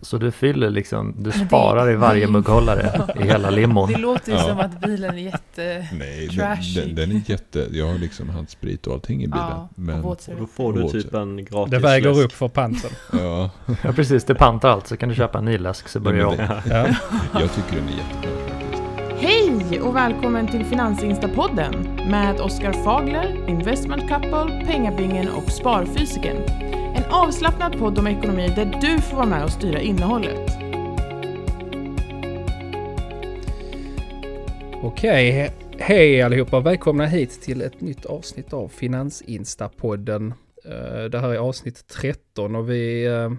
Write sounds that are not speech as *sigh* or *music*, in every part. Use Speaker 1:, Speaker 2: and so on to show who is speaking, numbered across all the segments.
Speaker 1: Så du fyller liksom, du sparar i varje mugghållare i hela limon.
Speaker 2: Det låter ju
Speaker 3: Ja.
Speaker 2: som att bilen är jätte...
Speaker 3: Nej, den,
Speaker 2: Trashy.
Speaker 3: den, den är jätte... Jag har liksom handsprit och allting i bilen.
Speaker 2: Ja,
Speaker 3: men,
Speaker 4: Och då får du typ en gratis
Speaker 5: Det väger
Speaker 4: läsk.
Speaker 5: upp för panten. *laughs*
Speaker 3: ja,
Speaker 1: Ja precis, det pantar allt så kan du köpa en ny läsk så börjar jag om.
Speaker 5: Ja.
Speaker 3: jag tycker den är jättebra faktiskt.
Speaker 6: Hej och välkommen till Finansinstapodden med Oskar Fagler, Investment Couple, Pengabingen och Sparfysiken. En avslappnad podd om ekonomi där du får vara med och styra innehållet.
Speaker 5: Okej, he- hej allihopa. Välkomna hit till ett nytt avsnitt av Finansinstapodden. Eh, Det här är avsnitt 13 och vi, eh,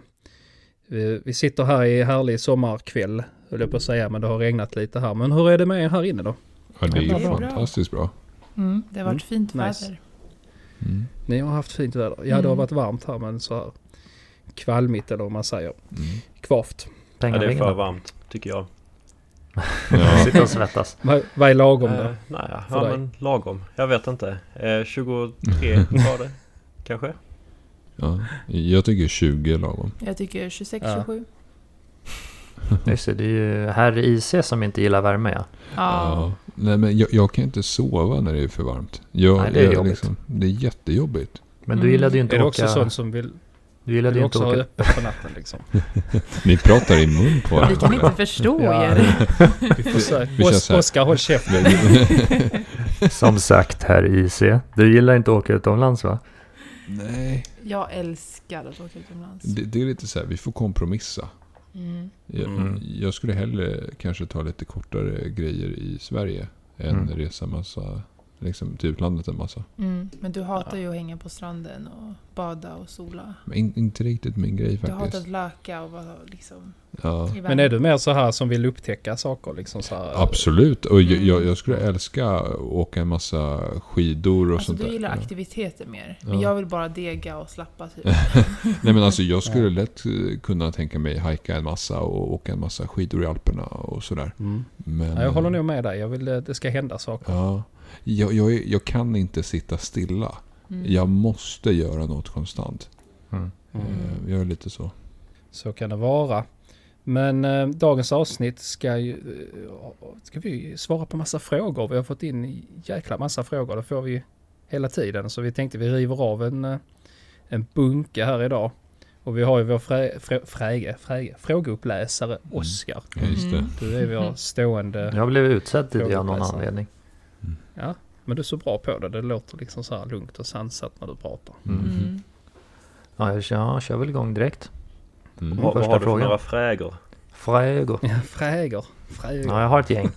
Speaker 5: vi, vi sitter här i härlig sommarkväll, höll jag på att säga, men det har regnat lite här. Men hur är det med er här inne då?
Speaker 3: Ja, det är ju
Speaker 2: är bra.
Speaker 3: fantastiskt bra.
Speaker 2: Mm, det har varit fint
Speaker 5: nice.
Speaker 3: Mm.
Speaker 5: Ni har haft fint väder. Ja, det har
Speaker 2: Mm.
Speaker 5: varit varmt här, men så här kvalmigt eller vad man säger.
Speaker 3: Mm.
Speaker 5: Kvavt.
Speaker 4: Ja, det är för varmt, tycker jag. *laughs*
Speaker 3: Ja.
Speaker 1: Sitter och svettas. *laughs*
Speaker 5: Vad vad är lagom
Speaker 4: Eh,
Speaker 5: då?
Speaker 4: nej, ja,
Speaker 5: för
Speaker 4: ja
Speaker 5: dig?
Speaker 4: men lagom. Jag vet inte. Eh, 23 grader, *laughs* kanske?
Speaker 3: ja, jag tycker 20 är lagom.
Speaker 2: Jag tycker 26,
Speaker 5: Ja.
Speaker 2: 27.
Speaker 1: Just det, det är ju herr IC som inte gillar värme ja.
Speaker 2: Ja.
Speaker 3: Nej, men jag, jag kan inte sova när det är för varmt. Jag,
Speaker 1: Nej, det är
Speaker 3: jag,
Speaker 1: jobbigt.
Speaker 3: Liksom, det är jättejobbigt.
Speaker 1: Men du
Speaker 2: Mm.
Speaker 1: gillade ju inte
Speaker 5: Är det
Speaker 1: åka...
Speaker 5: också sånt som vill,
Speaker 1: Du gillade
Speaker 5: vill
Speaker 1: ju
Speaker 5: du
Speaker 1: inte
Speaker 5: också ha
Speaker 1: åka...
Speaker 5: öppet på natten liksom? *laughs*
Speaker 3: Ni pratar i mun på
Speaker 2: Vi kan
Speaker 3: varandra.
Speaker 2: inte förstå er. *laughs*
Speaker 5: Vi får.
Speaker 3: Vi
Speaker 5: Os-
Speaker 3: så här.
Speaker 5: Oskar, håll käften. *laughs*
Speaker 1: Som sagt herr IC. Du gillar inte åka utomlands va?
Speaker 3: Nej,
Speaker 2: Jag älskar att åka utomlands.
Speaker 3: det, det är lite så här, vi får kompromissa.
Speaker 2: Mm.
Speaker 3: Jag,
Speaker 4: Mm.
Speaker 3: jag skulle hellre kanske ta lite kortare grejer i Sverige än
Speaker 1: Mm.
Speaker 3: resa massa, liksom till utlandet en massa.
Speaker 2: Mm. Men du hatar ju att hänga på stranden och bada och sola.
Speaker 3: Men in, inte riktigt min grej
Speaker 2: Du hatar
Speaker 3: faktiskt.
Speaker 2: att löka och vara liksom
Speaker 3: Ja.
Speaker 5: Men är du mer så här som vill upptäcka saker liksom så här?
Speaker 3: Absolut, och jag,
Speaker 2: Mm.
Speaker 3: jag, jag skulle älska att åka en massa skidor och
Speaker 2: Alltså
Speaker 3: sånt
Speaker 2: du
Speaker 3: där.
Speaker 2: gillar
Speaker 3: Ja.
Speaker 2: aktiviteter mer. Men
Speaker 3: Ja.
Speaker 2: jag vill bara dega och slappa typ. *laughs*
Speaker 3: Nej men alltså jag skulle lätt eh, kunna tänka mig hajka en massa och åka en massa skidor i Alperna och sådär.
Speaker 5: Mm.
Speaker 3: Men,
Speaker 5: Ja, jag håller nog med dig. Jag vill att det ska hända saker.
Speaker 3: Ja, jag, jag, jag kan inte sitta stilla.
Speaker 2: Mm.
Speaker 3: Jag måste göra något konstant.
Speaker 1: Mm.
Speaker 5: Mm.
Speaker 3: Eh, Jag är lite så.
Speaker 5: Så kan det vara. Men eh, dagens avsnitt ska ju... Eh, ska vi ju svara på massa frågor. Vi har fått in jäkla massa frågor. Det får vi hela tiden. Så vi tänkte vi river av en, eh, en bunke här idag. Och vi har ju vår frä, frä, fräge, fräge, frågeuppläsare Oskar.
Speaker 3: Just det.
Speaker 2: Mm.
Speaker 5: Du är vår stående...
Speaker 1: Jag blev utsedd till det av någon anledning.
Speaker 5: Ja, men du är så bra på det. Det låter liksom så här lugnt och sansat när du pratar.
Speaker 3: Mm.
Speaker 2: Mm.
Speaker 1: Ja, jag kör, jag kör väl igång direkt.
Speaker 3: Mm.
Speaker 4: Vad, har du för
Speaker 1: frågan.
Speaker 4: några frägor?
Speaker 1: Frågor.
Speaker 5: Ja, fräger. Fräger.
Speaker 1: Ja, jag har ett gäng.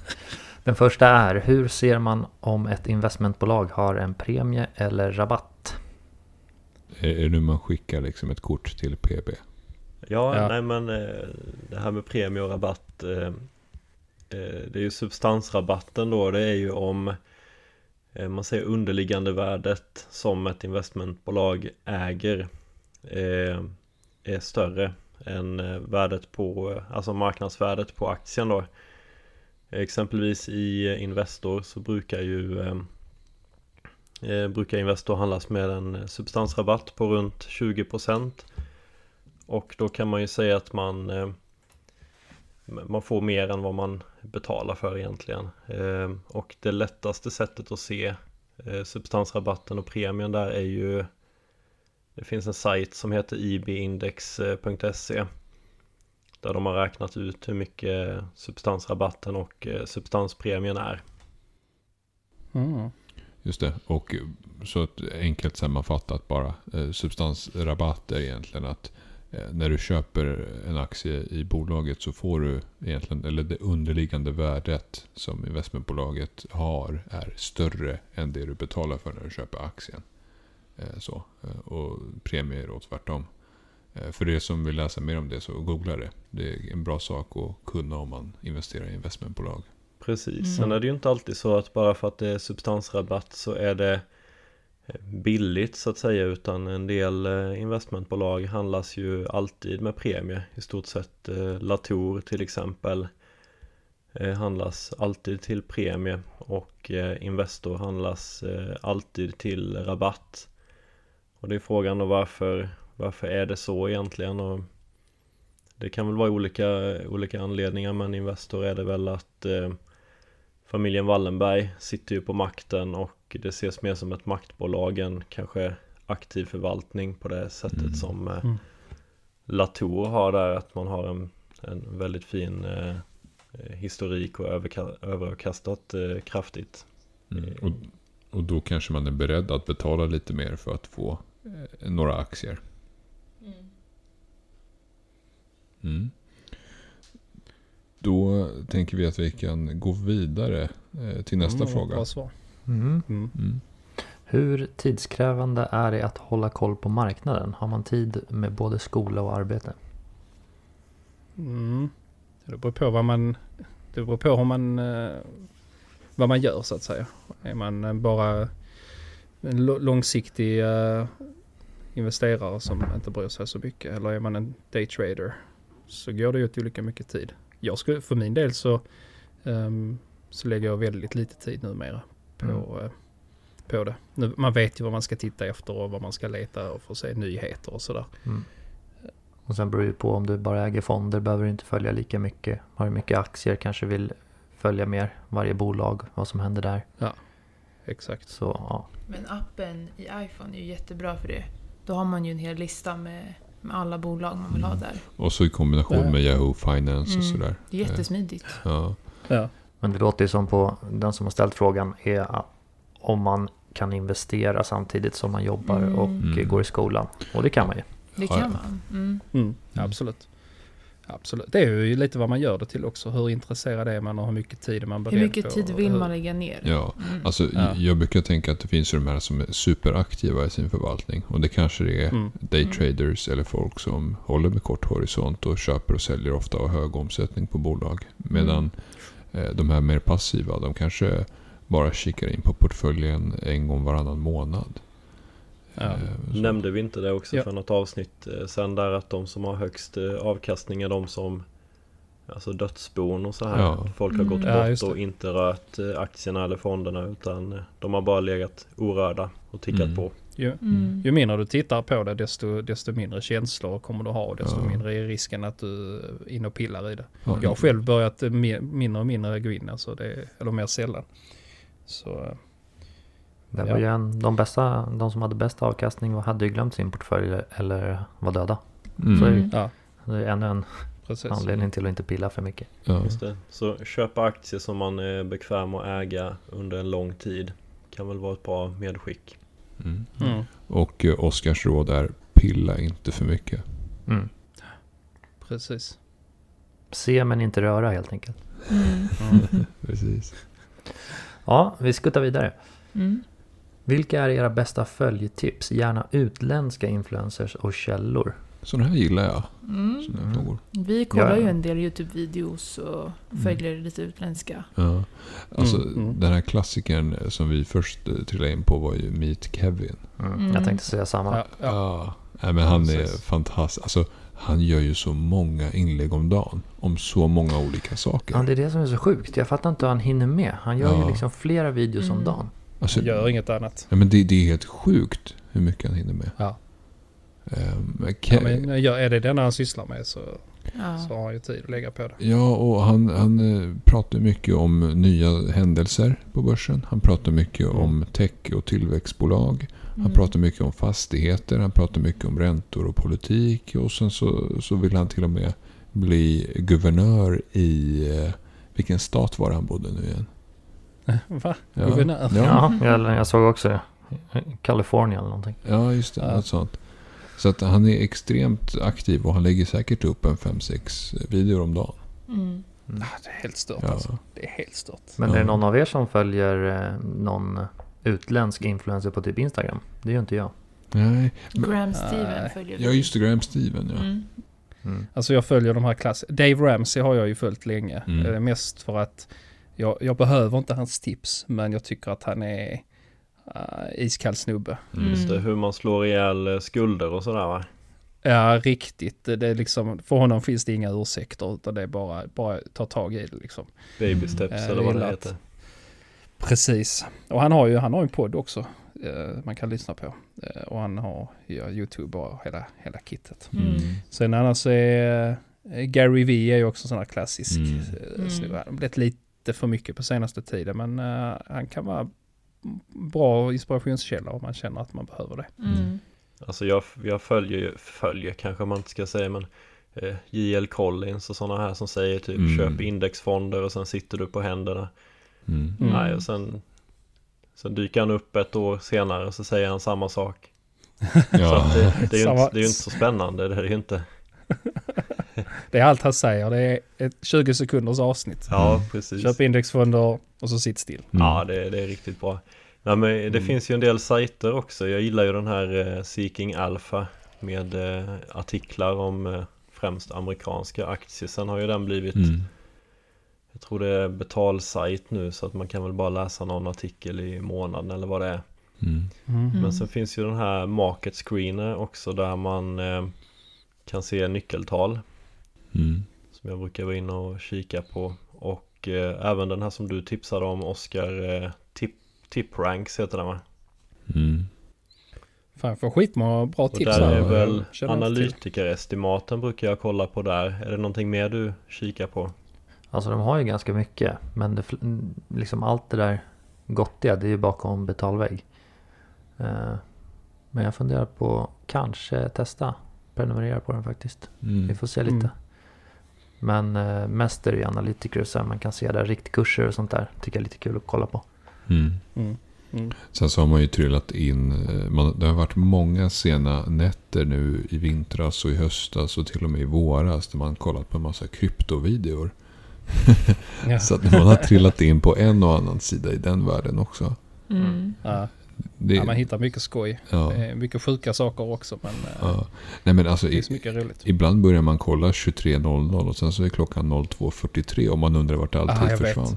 Speaker 1: Den första är, hur ser man om ett investmentbolag har en premie eller rabatt?
Speaker 3: Är det nu man skickar liksom ett kort till PB?
Speaker 4: Ja,
Speaker 5: Ja.
Speaker 4: nej men eh, det här med premie och rabatt eh, eh, Det är ju substansrabatten då Det är ju om Eh, man säger underliggande värdet Som ett investmentbolag äger eh, Är större än eh, värdet på Alltså marknadsvärdet på aktien då. Exempelvis i Investor så brukar ju eh, Brukar Investor handlas med en substansrabatt på runt 20% och då kan man ju säga att man eh, Man får mer än vad man betalar för egentligen eh, Och det lättaste sättet att se eh, Substansrabatten och premien där är ju Det finns en sajt som heter ibindex.se Där de har räknat ut hur mycket substansrabatten och eh, substanspremien är
Speaker 5: Mm.
Speaker 3: Just det, och så enkelt sammanfattat bara. Eh, substansrabatt är egentligen att eh, när du köper en aktie i bolaget så får du egentligen, eller det underliggande värdet som investmentbolaget har är större än det du betalar för när du köper aktien. Eh, så. Eh, Och premier och tvärtom. Eh, För er som vill läsa mer om det så googla det. Det är en bra sak att kunna om man investerar i investmentbolag.
Speaker 4: Precis,
Speaker 2: Mm.
Speaker 4: sen är det ju inte alltid så att bara för att det är substansrabatt så är det eh, billigt så att säga utan en del eh, investmentbolag handlas ju alltid med premie i stort sett eh, Latour till exempel eh, handlas alltid till premie och Investor handlas alltid till rabatt. Och det är frågan då varför varför är det så egentligen? Och det kan väl vara olika, olika anledningar men Investor är det väl att eh, familjen Wallenberg sitter ju på makten och det ses mer som ett maktbolag än kanske aktiv förvaltning på det sättet
Speaker 3: Mm.
Speaker 4: som eh,
Speaker 5: Mm.
Speaker 4: Latour har där att man har en, en väldigt fin eh, eh, historik och överka- överavkastat eh, kraftigt.
Speaker 3: Mm. Och, och då kanske man är beredd att betala lite mer för att få eh, några aktier. Mm. Då tänker vi att vi kan gå vidare eh, till nästa
Speaker 5: Mm,
Speaker 3: fråga.
Speaker 5: Bra svar.
Speaker 1: Mm.
Speaker 5: Mm.
Speaker 3: Mm.
Speaker 1: Hur tidskrävande är det att hålla koll på marknaden? Har man tid med både skola och arbete?
Speaker 5: Mm. Det beror på vad man... Det beror på hur man... eh, Vad man gör så att säga. Är man eh, bara en långsiktig eh, investerare som inte bryr sig så mycket. Eller är man en daytrader så går det ju åt olika mycket tid. Jag skulle, för min del så, ehm, så lägger jag väldigt lite tid numera på,
Speaker 1: Mm.
Speaker 5: eh, på det. Nu, man vet ju vad man ska titta efter och vad man ska leta och få se nyheter och sådär.
Speaker 1: Mm. Och sen beror det på om du bara äger fonder behöver du inte följa lika mycket. Har du mycket aktier kanske vill följa mer varje bolag, vad som händer där.
Speaker 5: Exakt.
Speaker 1: Så ja,
Speaker 2: Men appen i iPhone är ju jättebra för det. Då har man ju en hel lista med, med alla bolag man vill ha där.
Speaker 3: Och så i kombination
Speaker 5: Ja.
Speaker 3: med Yahoo Finance och
Speaker 2: Mm.
Speaker 3: sådär.
Speaker 2: Det är jättesmidigt.
Speaker 3: Ja.
Speaker 5: Ja.
Speaker 1: Men det låter ju som på den som har ställt frågan är att om man kan investera samtidigt som man jobbar
Speaker 2: Mm.
Speaker 1: och
Speaker 3: Mm.
Speaker 1: går i skolan. Och det kan man ju.
Speaker 2: Det kan man. Mm.
Speaker 5: Mm, absolut. Absolut. Det är ju lite vad man gör det till också. Hur intresserad är man och hur mycket tid man beredd
Speaker 2: Hur mycket
Speaker 5: på.
Speaker 2: tid vill
Speaker 5: hur-
Speaker 2: man lägga ner?
Speaker 3: ja.
Speaker 2: Mm.
Speaker 3: Alltså,
Speaker 5: Ja.
Speaker 3: Jag brukar tänka att det finns ju de här som är superaktiva i sin förvaltning. Och det kanske det är
Speaker 5: Mm.
Speaker 3: daytraders eller folk som håller med kort horisont och köper och säljer ofta och hög omsättning på bolag. Medan eh, de här mer passiva, de kanske bara kikar in på portföljen en gång varannan månad.
Speaker 5: Ja.
Speaker 3: Eh, så-
Speaker 4: Nämnde vi inte det också
Speaker 5: Ja.
Speaker 4: för något avsnitt eh, sen där att de som har högst eh, avkastning är de som Alltså dödsbon och så här.
Speaker 3: Ja.
Speaker 4: Folk har gått
Speaker 2: Mm.
Speaker 5: Ja,
Speaker 4: bort
Speaker 5: det.
Speaker 4: och inte rört eh, aktierna eller fonderna utan eh, de har bara legat orörda och tickat
Speaker 3: Mm.
Speaker 4: på.
Speaker 5: Ju,
Speaker 2: Mm.
Speaker 5: ju mindre du tittar på det desto, desto mindre känslor kommer du ha och desto
Speaker 3: Ja.
Speaker 5: mindre är risken att du är inne och pillar i det.
Speaker 3: Ja,
Speaker 5: Jag har själv börjat mer, mindre och mindre gå in, alltså det, eller mer sällan. Så
Speaker 1: Det
Speaker 5: Ja.
Speaker 1: var ju en, de, bästa, de som hade bäst avkastning hade ju glömt sin portfölj eller var döda.
Speaker 3: Mm.
Speaker 1: Så det.
Speaker 5: ja,
Speaker 1: Det är ännu en
Speaker 5: precis.
Speaker 1: anledning till att inte pilla för mycket.
Speaker 3: Ja.
Speaker 4: Just det. Så köpa aktier som man är bekväm att äga under en lång tid kan väl vara ett bra medskick.
Speaker 3: Mm.
Speaker 5: Mm,
Speaker 3: Och eh, Oskars råd är pilla inte för mycket.
Speaker 1: Mm.
Speaker 5: precis.
Speaker 1: Se men inte röra helt enkelt.
Speaker 2: Mm.
Speaker 5: Mm. *laughs*
Speaker 3: Precis.
Speaker 1: Ja, vi skuttar vidare.
Speaker 2: Mm.
Speaker 1: Vilka är era bästa följetips? Gärna utländska influencers och källor.
Speaker 3: Sådana här gillar jag.
Speaker 2: Mm.
Speaker 3: Här
Speaker 1: Mm.
Speaker 3: frågor.
Speaker 2: Vi kollar
Speaker 1: Ja.
Speaker 2: ju en del YouTube-videos och
Speaker 3: Mm.
Speaker 2: följer lite utländska.
Speaker 3: Ja. Alltså
Speaker 5: Mm, mm.
Speaker 3: den här klassikern som vi först eh, trillade in på var ju Meet Kevin.
Speaker 1: Mm.
Speaker 2: Mm.
Speaker 1: Jag tänkte säga samma.
Speaker 5: Ja, ja.
Speaker 3: Ja. Nej, men han är
Speaker 5: Precis.
Speaker 3: fantastisk. Alltså, han gör ju så många inlägg om dagen. Om så många olika saker.
Speaker 1: Ja, det är det som är så sjukt. Jag fattar inte hur han hinner med. Han gör ju
Speaker 3: Ja.
Speaker 1: liksom flera videos om
Speaker 2: Mm.
Speaker 1: dagen.
Speaker 3: Alltså,
Speaker 5: Jag gör inget annat.
Speaker 3: ja, men det, det är helt sjukt hur mycket han hinner med.
Speaker 5: Ja.
Speaker 3: Ehm,
Speaker 5: Ja, men är det den han sysslar med så,
Speaker 2: Ja.
Speaker 5: så har han ju tid att lägga på det.
Speaker 3: Ja, och han, han eh, pratar mycket om nya händelser på börsen. Han pratar mycket
Speaker 5: Mm.
Speaker 3: om tech och tillväxtbolag. Han
Speaker 2: Mm.
Speaker 3: pratar mycket om fastigheter. Han pratar mycket om räntor och politik. Och sen så, så vill han till och med bli guvernör i... eh, Vilken stat var han bodde nu igen? *laughs*
Speaker 5: Va?
Speaker 3: Ja.
Speaker 5: Guvernör?
Speaker 3: Ja,
Speaker 1: Ja, jag, jag såg också det. Kalifornien eller någonting.
Speaker 3: ja just det.
Speaker 5: Ja.
Speaker 3: Något sånt. Så att han är extremt aktiv och han lägger säkert upp en 5-6 videor om dagen.
Speaker 2: Mm.
Speaker 5: Ah, det är helt stört
Speaker 3: Ja.
Speaker 5: alltså. Det är helt stört.
Speaker 1: Men är det någon av er som följer eh, någon utländsk influencer på typ Instagram? Det gör inte jag.
Speaker 3: Nej. Men,
Speaker 2: Graham Steven
Speaker 5: Nej.
Speaker 2: följer vi.
Speaker 3: ja, just det. Graham Steven, ja.
Speaker 2: Mm.
Speaker 1: Mm.
Speaker 5: Alltså jag följer de här klass... Dave Ramsey har jag ju följt länge.
Speaker 3: Mm.
Speaker 5: Eh, mest för att jag, jag behöver inte hans tips. Men jag tycker att han är uh, iskall snubbe.
Speaker 3: Mm.
Speaker 4: Just det, hur man slår ihjäl eh, skulder och sådär va?
Speaker 5: Ja, riktigt. Det är liksom, för honom finns det inga ursäkter utan det är bara, bara ta tag i det liksom.
Speaker 4: Baby steps
Speaker 5: Mm.
Speaker 4: eller vad det heter.
Speaker 5: Precis. Och han har ju han har en podd också. eh, man kan lyssna på. Och han har ja, YouTube och hela, hela kittet.
Speaker 2: Mm.
Speaker 5: Sen annars är Gary Vee är ju också en sån här klassisk.
Speaker 3: Mm.
Speaker 2: Mm.
Speaker 5: snubbe. Han har blivit lite för mycket på senaste tiden men han kan vara bra inspirationskälla om man känner att man behöver det.
Speaker 2: Mm.
Speaker 4: Alltså jag, jag följer ju, följer kanske man inte ska säga men eh, JL Collins och sådana här som säger typ
Speaker 3: Mm.
Speaker 4: köp indexfonder och sen sitter du på händerna.
Speaker 3: Mm.
Speaker 5: Mm.
Speaker 4: Nej, och sen, sen dyker han upp ett år senare och så säger han samma sak. *laughs* Så
Speaker 3: Ja.
Speaker 4: att det, det, är ju inte, det är ju inte så spännande, det är ju inte. *laughs*
Speaker 5: Det är allt han säger. Det är ett 20 sekunders avsnitt.
Speaker 4: Ja,
Speaker 3: Mm.
Speaker 4: precis.
Speaker 5: Köp indexfonder och så sitt still.
Speaker 3: Mm.
Speaker 4: Ja, det, det är riktigt bra. Nej, men det
Speaker 5: Mm.
Speaker 4: finns ju en del sajter också. Jag gillar ju den här eh, Seeking Alpha med eh, artiklar om eh, främst amerikanska aktier. Sen har ju den blivit,
Speaker 3: Mm.
Speaker 4: jag tror det är betalsajt nu så att man kan väl bara läsa någon artikel i månaden eller vad det är.
Speaker 3: Mm.
Speaker 5: Mm.
Speaker 4: Men sen finns ju den här Market Screener också där man eh, kan se nyckeltal
Speaker 3: Mm.
Speaker 4: som jag brukar vara inne och kika på. Och eh, även den här som du tipsade om, Oscar, eh, tip, tip Ranks heter den va?
Speaker 3: Mm.
Speaker 5: Fan, jag får skitmånga bra
Speaker 4: Och
Speaker 5: tips
Speaker 4: där
Speaker 5: här.
Speaker 4: är
Speaker 5: Jag
Speaker 4: väl analytikerestimaten brukar jag kolla på där. Är det någonting mer du kikar på?
Speaker 1: Alltså de har ju ganska mycket. Men det, liksom allt det där gottiga det är ju bakom betalvägg. Eh, men jag funderar på kanske testa. Prenumerera på den faktiskt. Vi
Speaker 3: Mm.
Speaker 1: får se lite.
Speaker 5: Mm.
Speaker 1: Men eh, mest är det ju analytiker så här, man kan se där riktkurser och sånt där. Tycker jag är lite kul att kolla på.
Speaker 3: Mm.
Speaker 5: Mm. Mm.
Speaker 3: Sen så har man ju trillat in, eh, man, det har varit många sena nätter nu i vintras och i höstas och till och med i våras där man kollat på en massa kryptovideor.
Speaker 5: Ja. *laughs*
Speaker 3: Så att man har trillat in på en och annan sida i den världen också.
Speaker 2: Mm.
Speaker 5: Ja.
Speaker 3: Det,
Speaker 5: Ja, man hittar mycket skoj.
Speaker 3: ja,
Speaker 5: är mycket sjuka saker också men eh,
Speaker 3: ja. Nej men alltså,
Speaker 5: det finns mycket roligt.
Speaker 3: ibland börjar man kolla 23.00 och sen så är klockan 02.43 och man undrar vart all
Speaker 5: Ah,
Speaker 3: tid försvann.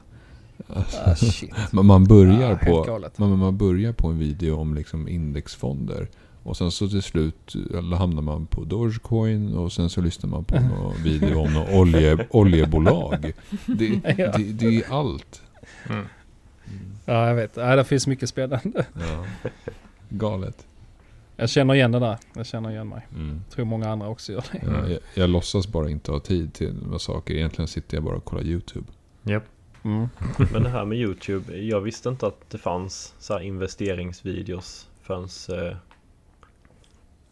Speaker 3: Alltså,
Speaker 5: Ah, *laughs*
Speaker 3: man, börjar
Speaker 5: Ah,
Speaker 3: på man, man börjar på en video om liksom indexfonder. Och sen så till slut hamnar man på Dogecoin och sen så lyssnar man på någon *laughs* video om olje, oljebolag. Det, *laughs*
Speaker 5: Ja.
Speaker 3: det, det är allt.
Speaker 5: Ja, jag vet. Ja, det finns mycket spännande.
Speaker 3: Ja. *laughs* Galet.
Speaker 5: Jag känner igen det där. Jag känner igen mig.
Speaker 3: Mm.
Speaker 5: Jag tror många andra också gör det.
Speaker 3: Ja, jag, jag låtsas bara inte ha tid till några saker. Egentligen sitter jag bara och kollar YouTube.
Speaker 1: Japp.
Speaker 5: Mm. *laughs*
Speaker 4: Men det här med YouTube, jag visste inte att det fanns så här investeringsvideos förrän... Eh,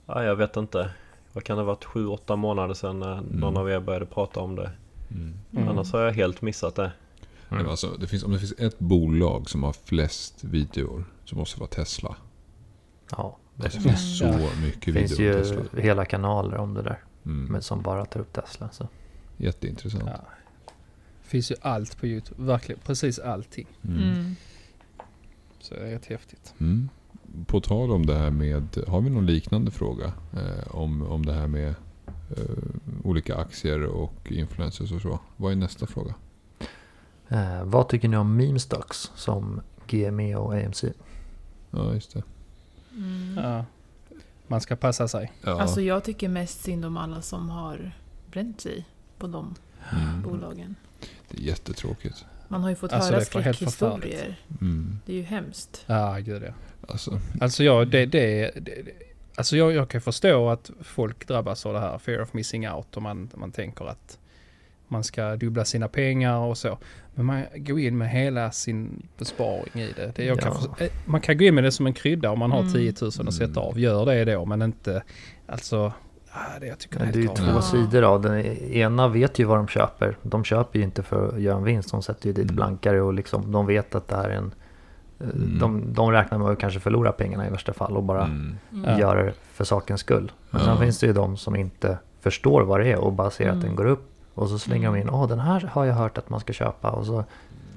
Speaker 4: ja, jag vet inte. Vad kan det ha varit? 7-8 månader sedan när någon av er började prata om det.
Speaker 3: Mm.
Speaker 5: Mm.
Speaker 4: Annars har jag helt missat det.
Speaker 3: Men alltså, det finns, om det finns ett bolag som har flest videor så måste det vara Tesla.
Speaker 1: Ja, det
Speaker 3: Alltså, det finns så
Speaker 5: Ja.
Speaker 3: mycket
Speaker 1: finns
Speaker 3: videor
Speaker 1: ju
Speaker 3: om Tesla.
Speaker 1: hela kanaler om det där.
Speaker 3: Mm.
Speaker 1: Men som bara tar upp Tesla. Så.
Speaker 3: Jätteintressant.
Speaker 5: Ja. Det finns ju allt på YouTube. Verkligen precis allting.
Speaker 3: Mm.
Speaker 2: Mm.
Speaker 5: Så det är rätt häftigt.
Speaker 3: Mm. På tal om det här med, har vi någon liknande fråga? Eh, om, om det här med eh, olika aktier och influencers och så. Vad är nästa fråga?
Speaker 1: Eh, vad tycker ni om meme stocks som GME och AMC?
Speaker 3: Ja, just det.
Speaker 2: Mm.
Speaker 5: Ja. Man ska passa sig.
Speaker 3: Ja.
Speaker 2: Alltså jag tycker mest synd om alla som har bränt sig på de
Speaker 3: mm.
Speaker 2: bolagen.
Speaker 3: Det är jättetråkigt.
Speaker 2: Man har ju fått
Speaker 5: Alltså,
Speaker 2: höra skräckhistorier.
Speaker 3: Mm.
Speaker 2: Det är ju hemskt.
Speaker 5: Ja, gud ja.
Speaker 3: Alltså,
Speaker 5: Alltså jag, det, det, det, det alltså jag, jag kan förstå att folk drabbas av det här fear of missing out och man, man tänker att man ska dubbla sina pengar och så. Men man går in med hela sin besparing i det. det jag kan
Speaker 1: Ja.
Speaker 5: för, eh, man kan gå in med det som en krydda om man har
Speaker 2: Mm.
Speaker 5: 10 000 att sätta av. Gör det då, men inte alltså... ah, Det jag tycker det
Speaker 1: Men det är ju två.
Speaker 2: Ja.
Speaker 1: sidor av Den ena vet ju vad de köper. De köper ju inte för att göra en vinst. De sätter ju dit
Speaker 3: Mm.
Speaker 1: blankare och liksom, de vet att det här är en... eh,
Speaker 3: Mm.
Speaker 1: De, de räknar med att kanske förlora pengarna i värsta fall och bara
Speaker 3: mm.
Speaker 5: Ja.
Speaker 1: gör det för sakens skull. Men
Speaker 3: Ja.
Speaker 1: sen finns det ju de som inte förstår vad det är och bara ser att
Speaker 2: Mm.
Speaker 1: den går upp. Och så slänger de in,
Speaker 2: Mm.
Speaker 1: åh den här har jag hört att man ska köpa. Och så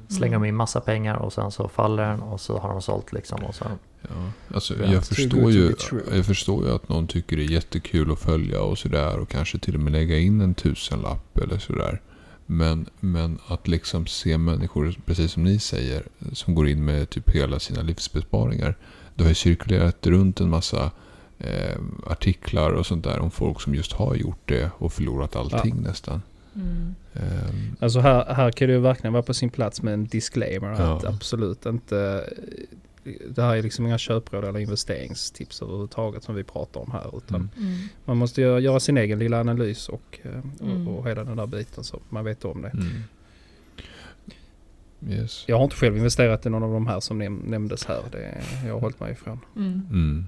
Speaker 1: slänger
Speaker 2: Mm.
Speaker 1: de in massa pengar och sen så faller den och så har de sålt liksom. Och så,
Speaker 3: Ja, alltså,
Speaker 1: Ja,
Speaker 3: jag, förstår ju, jag förstår ju att någon tycker det är jättekul att följa och sådär och kanske till och med lägga in en tusenlapp eller sådär. Men, men att liksom se människor, precis som ni säger, som går in med typ hela sina livsbesparingar. Det har ju cirkulerat runt en massa eh, artiklar och sånt där om folk som just har gjort det och förlorat allting nästan.
Speaker 2: Mm.
Speaker 3: Ehm,
Speaker 5: Alltså här, här kan det ju verkligen vara på sin plats med en disclaimer. Att
Speaker 3: Ja.
Speaker 5: absolut inte... det här är liksom inga köpråd eller investeringstips överhuvudtaget som vi pratar om här. Utan
Speaker 3: Mm.
Speaker 2: Mm.
Speaker 5: man måste göra, göra sin egen lilla analys och, eh,
Speaker 2: Mm.
Speaker 5: och, och hela den där biten så man vet om det.
Speaker 3: Mm. Yes.
Speaker 5: Jag har inte själv investerat i någon av de här som näm- nämndes här. Det, jag har hållit mig ifrån.
Speaker 2: Mm.
Speaker 3: Mm.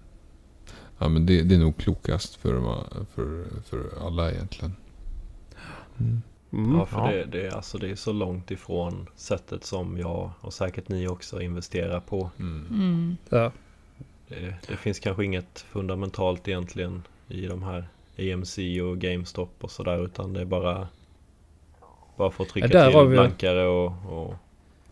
Speaker 3: Ja men det, det är nog klokast för, för, för alla egentligen. Mm.
Speaker 5: Mm.
Speaker 4: Ja, för
Speaker 1: Ja.
Speaker 4: Det, det, är- alltså, det är så långt ifrån sättet som jag och säkert ni också investerar på.
Speaker 3: Mm.
Speaker 2: Mm.
Speaker 5: Ja.
Speaker 4: Det, det finns kanske inget fundamentalt egentligen i de här AMC och GameStop och sådär utan det är bara bara att trycka
Speaker 5: Ja,
Speaker 4: till
Speaker 5: vi-
Speaker 4: blankare och, och,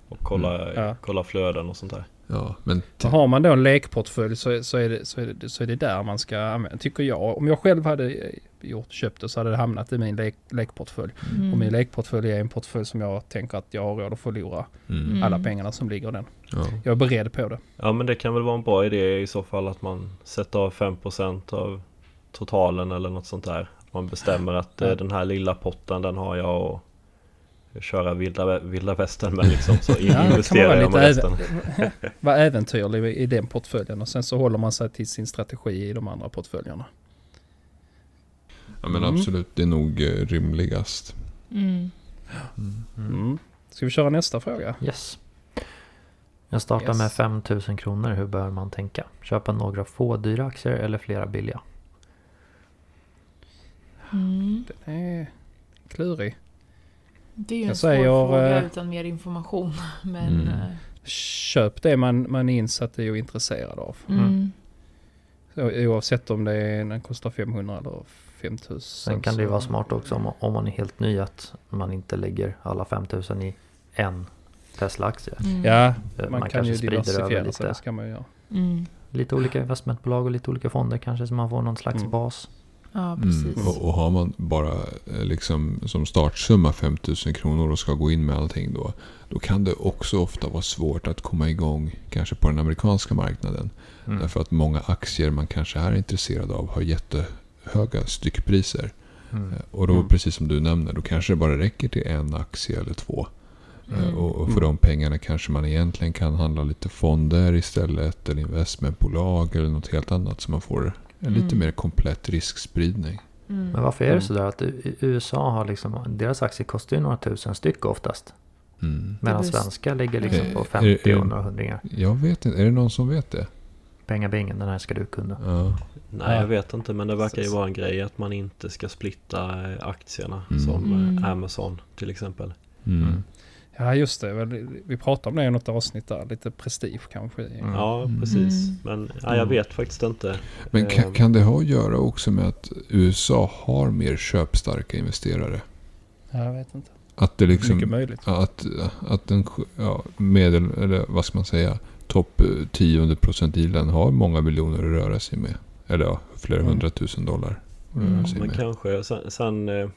Speaker 4: och kolla,
Speaker 5: Mm, ja.
Speaker 4: kolla flöden och sånt där.
Speaker 3: Ja men
Speaker 5: Så har man då en lekportfölj så, så, är det, så, är det, så är det där man ska använda, tycker jag. Om jag själv hade gjort, köpt det så hade det hamnat i min lek, lekportfölj.
Speaker 2: Mm.
Speaker 5: Och min lekportfölj är en portfölj som jag tänker att jag har råd att förlora
Speaker 3: mm.
Speaker 2: Mm.
Speaker 5: alla pengarna som ligger i den.
Speaker 3: Ja.
Speaker 5: Jag är beredd på det.
Speaker 4: Ja men det kan väl vara en bra idé i så fall att man sätter av 5% av totalen eller något sånt där. Man bestämmer att eh,
Speaker 5: Ja.
Speaker 4: den här lilla potten den har jag och köra vilda, vilda västern med liksom. Så *laughs*
Speaker 5: Ja, det kan man
Speaker 4: investerar
Speaker 5: vara
Speaker 4: jag med
Speaker 5: lite
Speaker 4: resten. *laughs*
Speaker 5: Var äventyrlig i- i den portföljen och sen så håller man sig till sin strategi i de andra portföljerna.
Speaker 3: Ja men
Speaker 5: Mm.
Speaker 3: absolut det är nog eh, rimligast.
Speaker 2: Mm.
Speaker 3: Mm.
Speaker 5: Mm. Ska vi köra nästa fråga?
Speaker 1: Yes. Jag startar
Speaker 5: Yes.
Speaker 1: med 5000 kronor. Hur bör man tänka? Köpa några få dyra aktier eller flera billiga?
Speaker 2: Mm.
Speaker 5: Den är klurig.
Speaker 2: Det är ju en
Speaker 5: Jag
Speaker 2: svår
Speaker 5: säger,
Speaker 2: fråga
Speaker 5: eh,
Speaker 2: utan mer information. *laughs* Men...
Speaker 3: Mm.
Speaker 2: eh,
Speaker 5: Köp det man, man är insatt i och intresserad av.
Speaker 2: Mm.
Speaker 5: Så, oavsett om det är, den kostar 500 eller 5000.
Speaker 1: Sen kan det ju vara smart också om, om man är helt ny att man inte lägger alla 5000 i en Tesla-aktie.
Speaker 2: Mm.
Speaker 5: Ja,
Speaker 1: Eh,
Speaker 5: man,
Speaker 1: man
Speaker 5: kan
Speaker 1: kanske
Speaker 5: ju
Speaker 1: sprider över
Speaker 5: diversifiera sig.
Speaker 1: lite.
Speaker 5: Det ska man ju göra.
Speaker 2: Mm.
Speaker 1: Lite olika investmentbolag och lite olika fonder kanske så man får någon slags
Speaker 5: Mm.
Speaker 1: bas.
Speaker 2: Ja, precis.
Speaker 3: Mm. Och, och har man bara eh, liksom som startsumma 5000 kronor och ska gå in med allting då. Då kan det också ofta vara svårt att komma igång kanske på den amerikanska marknaden.
Speaker 1: Mm.
Speaker 3: Därför att många aktier man kanske är intresserad av har jättehöga styckpriser.
Speaker 1: Mm.
Speaker 3: Eh, Och då
Speaker 5: Mm.
Speaker 3: precis som du nämner, då kanske det bara räcker till en aktie eller två. Eh,
Speaker 2: Mm.
Speaker 3: Och, för
Speaker 5: Mm.
Speaker 3: de pengarna kanske man egentligen kan handla lite fonder istället. Eller investmentbolag eller något helt annat. Så man får en lite
Speaker 2: Mm.
Speaker 3: mer komplett riskspridning.
Speaker 2: Mm.
Speaker 1: Men varför är det
Speaker 5: Mm.
Speaker 1: sådär att USA har liksom, deras aktier kostar ju några tusen styck oftast.
Speaker 3: Mm.
Speaker 1: Medan svenska ligger liksom
Speaker 3: Eh,
Speaker 1: på
Speaker 3: är-
Speaker 1: 50
Speaker 3: är-
Speaker 1: och några hundringar.
Speaker 3: Jag vet inte, är det någon som vet det?
Speaker 1: Pengabingen, den här ska du kunna.
Speaker 3: Ja.
Speaker 4: Nej
Speaker 5: Ja.
Speaker 4: jag vet inte men det verkar ju vara en grej att man inte ska splitta eh, aktierna
Speaker 3: Mm.
Speaker 4: som
Speaker 2: Mm.
Speaker 4: eh, Amazon till exempel.
Speaker 3: Mm.
Speaker 5: Ja, just det. Vi pratade om det i något avsnitt där. Lite prestige kanske.
Speaker 1: Mm.
Speaker 4: Ja
Speaker 3: Mm.
Speaker 4: precis.
Speaker 2: Mm.
Speaker 4: Men ja, jag vet faktiskt inte.
Speaker 3: Men kan,
Speaker 4: Eh,
Speaker 3: kan det ha att göra också med att USA har mer köpstarka investerare?
Speaker 5: Ja, jag vet inte.
Speaker 3: Att det liksom...
Speaker 5: Mycket möjligt.
Speaker 3: Att, att den ja, medel, eller vad ska man säga, topp 10 procentilen har många miljoner att röra sig med. Eller ja, flera
Speaker 5: Mm.
Speaker 3: hundratusen dollar
Speaker 2: Mm.
Speaker 4: Men
Speaker 3: med.
Speaker 4: kanske sen, sen eh,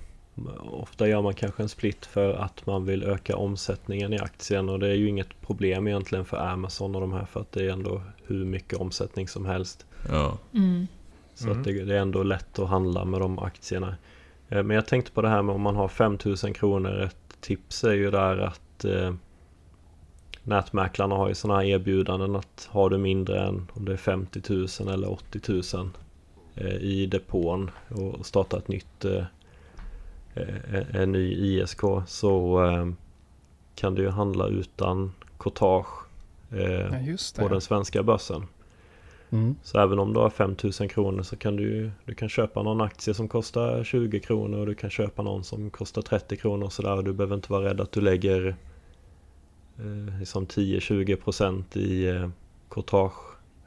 Speaker 4: ofta gör man kanske en split för att man vill öka omsättningen i aktien och det är ju inget problem egentligen för Amazon och de här för att det är ändå hur mycket omsättning som helst.
Speaker 3: Ja.
Speaker 2: Mm.
Speaker 4: Så
Speaker 1: Mm.
Speaker 4: att det, det är ändå lätt att handla med de aktierna. Eh, Men jag tänkte på det här med om man har 5000 kronor. Ett tips är ju där att eh, nätmäklarna har ju sådana här erbjudanden att har du mindre än om det är 50 000 eller 80 000 eh, i depån och starta ett nytt eh, eh, en ny ISK så kan du ju handla utan courtage eh,
Speaker 5: Ja,
Speaker 4: på den svenska börsen.
Speaker 5: Mm.
Speaker 4: Så även om du har 5000 kronor så kan du, du kan köpa någon aktie som kostar 20 kronor och du kan köpa någon som kostar 30 kronor och sådär. Du behöver inte vara rädd att du lägger liksom 10-20% i eh, courtage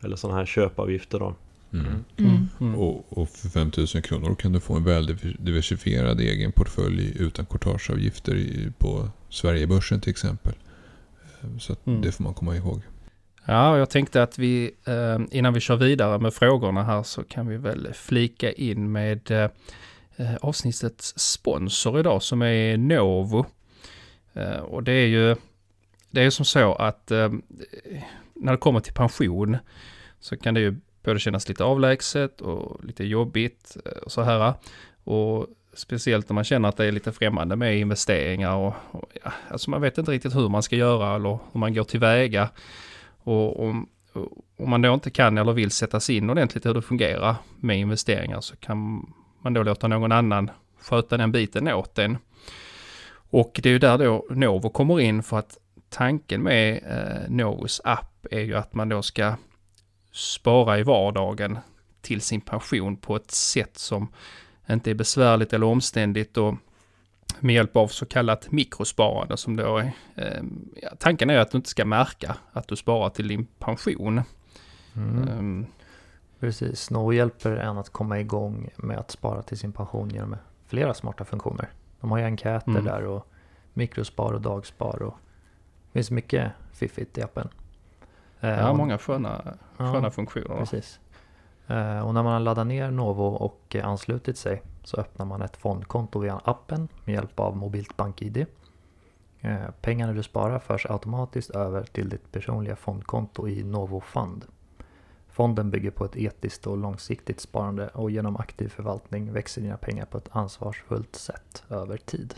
Speaker 4: eller sådana här köpavgifter då.
Speaker 3: Mm.
Speaker 2: Mm.
Speaker 5: Mm.
Speaker 3: Och, och för 5000 kronor kan du få en väl diversifierad egen portfölj utan courtageavgifter i- på Sverigebörsen till exempel. Eh, Så att
Speaker 5: Mm.
Speaker 3: det får man komma ihåg.
Speaker 5: Ja, och jag tänkte att vi eh, innan vi kör vidare med frågorna här så kan vi väl flika in med eh, eh, avsnittets sponsor idag som är Novo. Eh, och det är ju det är ju som så att eh, när det kommer till pension så kan det ju både kännas lite avlägset och lite jobbigt eh, och så här. Och speciellt när man känner att det är lite främmande med investeringar och, och ja, alltså man vet inte riktigt hur man ska göra eller hur man går tillväga. Och, och, om man då inte kan eller vill sätta sig in ordentligt hur det fungerar med investeringar så kan man då låta någon annan sköta den biten åt en. Och det är ju där då Novo kommer in för att tanken med eh, Novos app är ju att man då ska spara i vardagen till sin pension på ett sätt som inte är besvärligt eller omständigt och med hjälp av så kallat mikrosparande som då är, eh, tanken är att du inte ska märka att du sparar till din pension.
Speaker 1: Mm.
Speaker 5: Um,
Speaker 1: Precis, Novo hjälper en att komma igång med att spara till sin pension genom flera smarta funktioner. De har ju enkäter
Speaker 5: Mm.
Speaker 1: där och mikrospar och dagspar och det finns mycket fiffigt i appen. Eh,
Speaker 5: ja,
Speaker 1: och-
Speaker 5: många sköna,
Speaker 1: ja,
Speaker 5: sköna funktioner.
Speaker 1: Precis. Eh, Och när man har laddat ner Novo och eh, anslutit sig så öppnar man ett fondkonto via appen med hjälp av mobilt bank-id. Eh, Pengarna du sparar förs automatiskt över till ditt personliga fondkonto i Novo Fund. Fonden bygger på ett etiskt och långsiktigt sparande och genom aktiv förvaltning växer dina pengar på ett ansvarsfullt sätt över tid.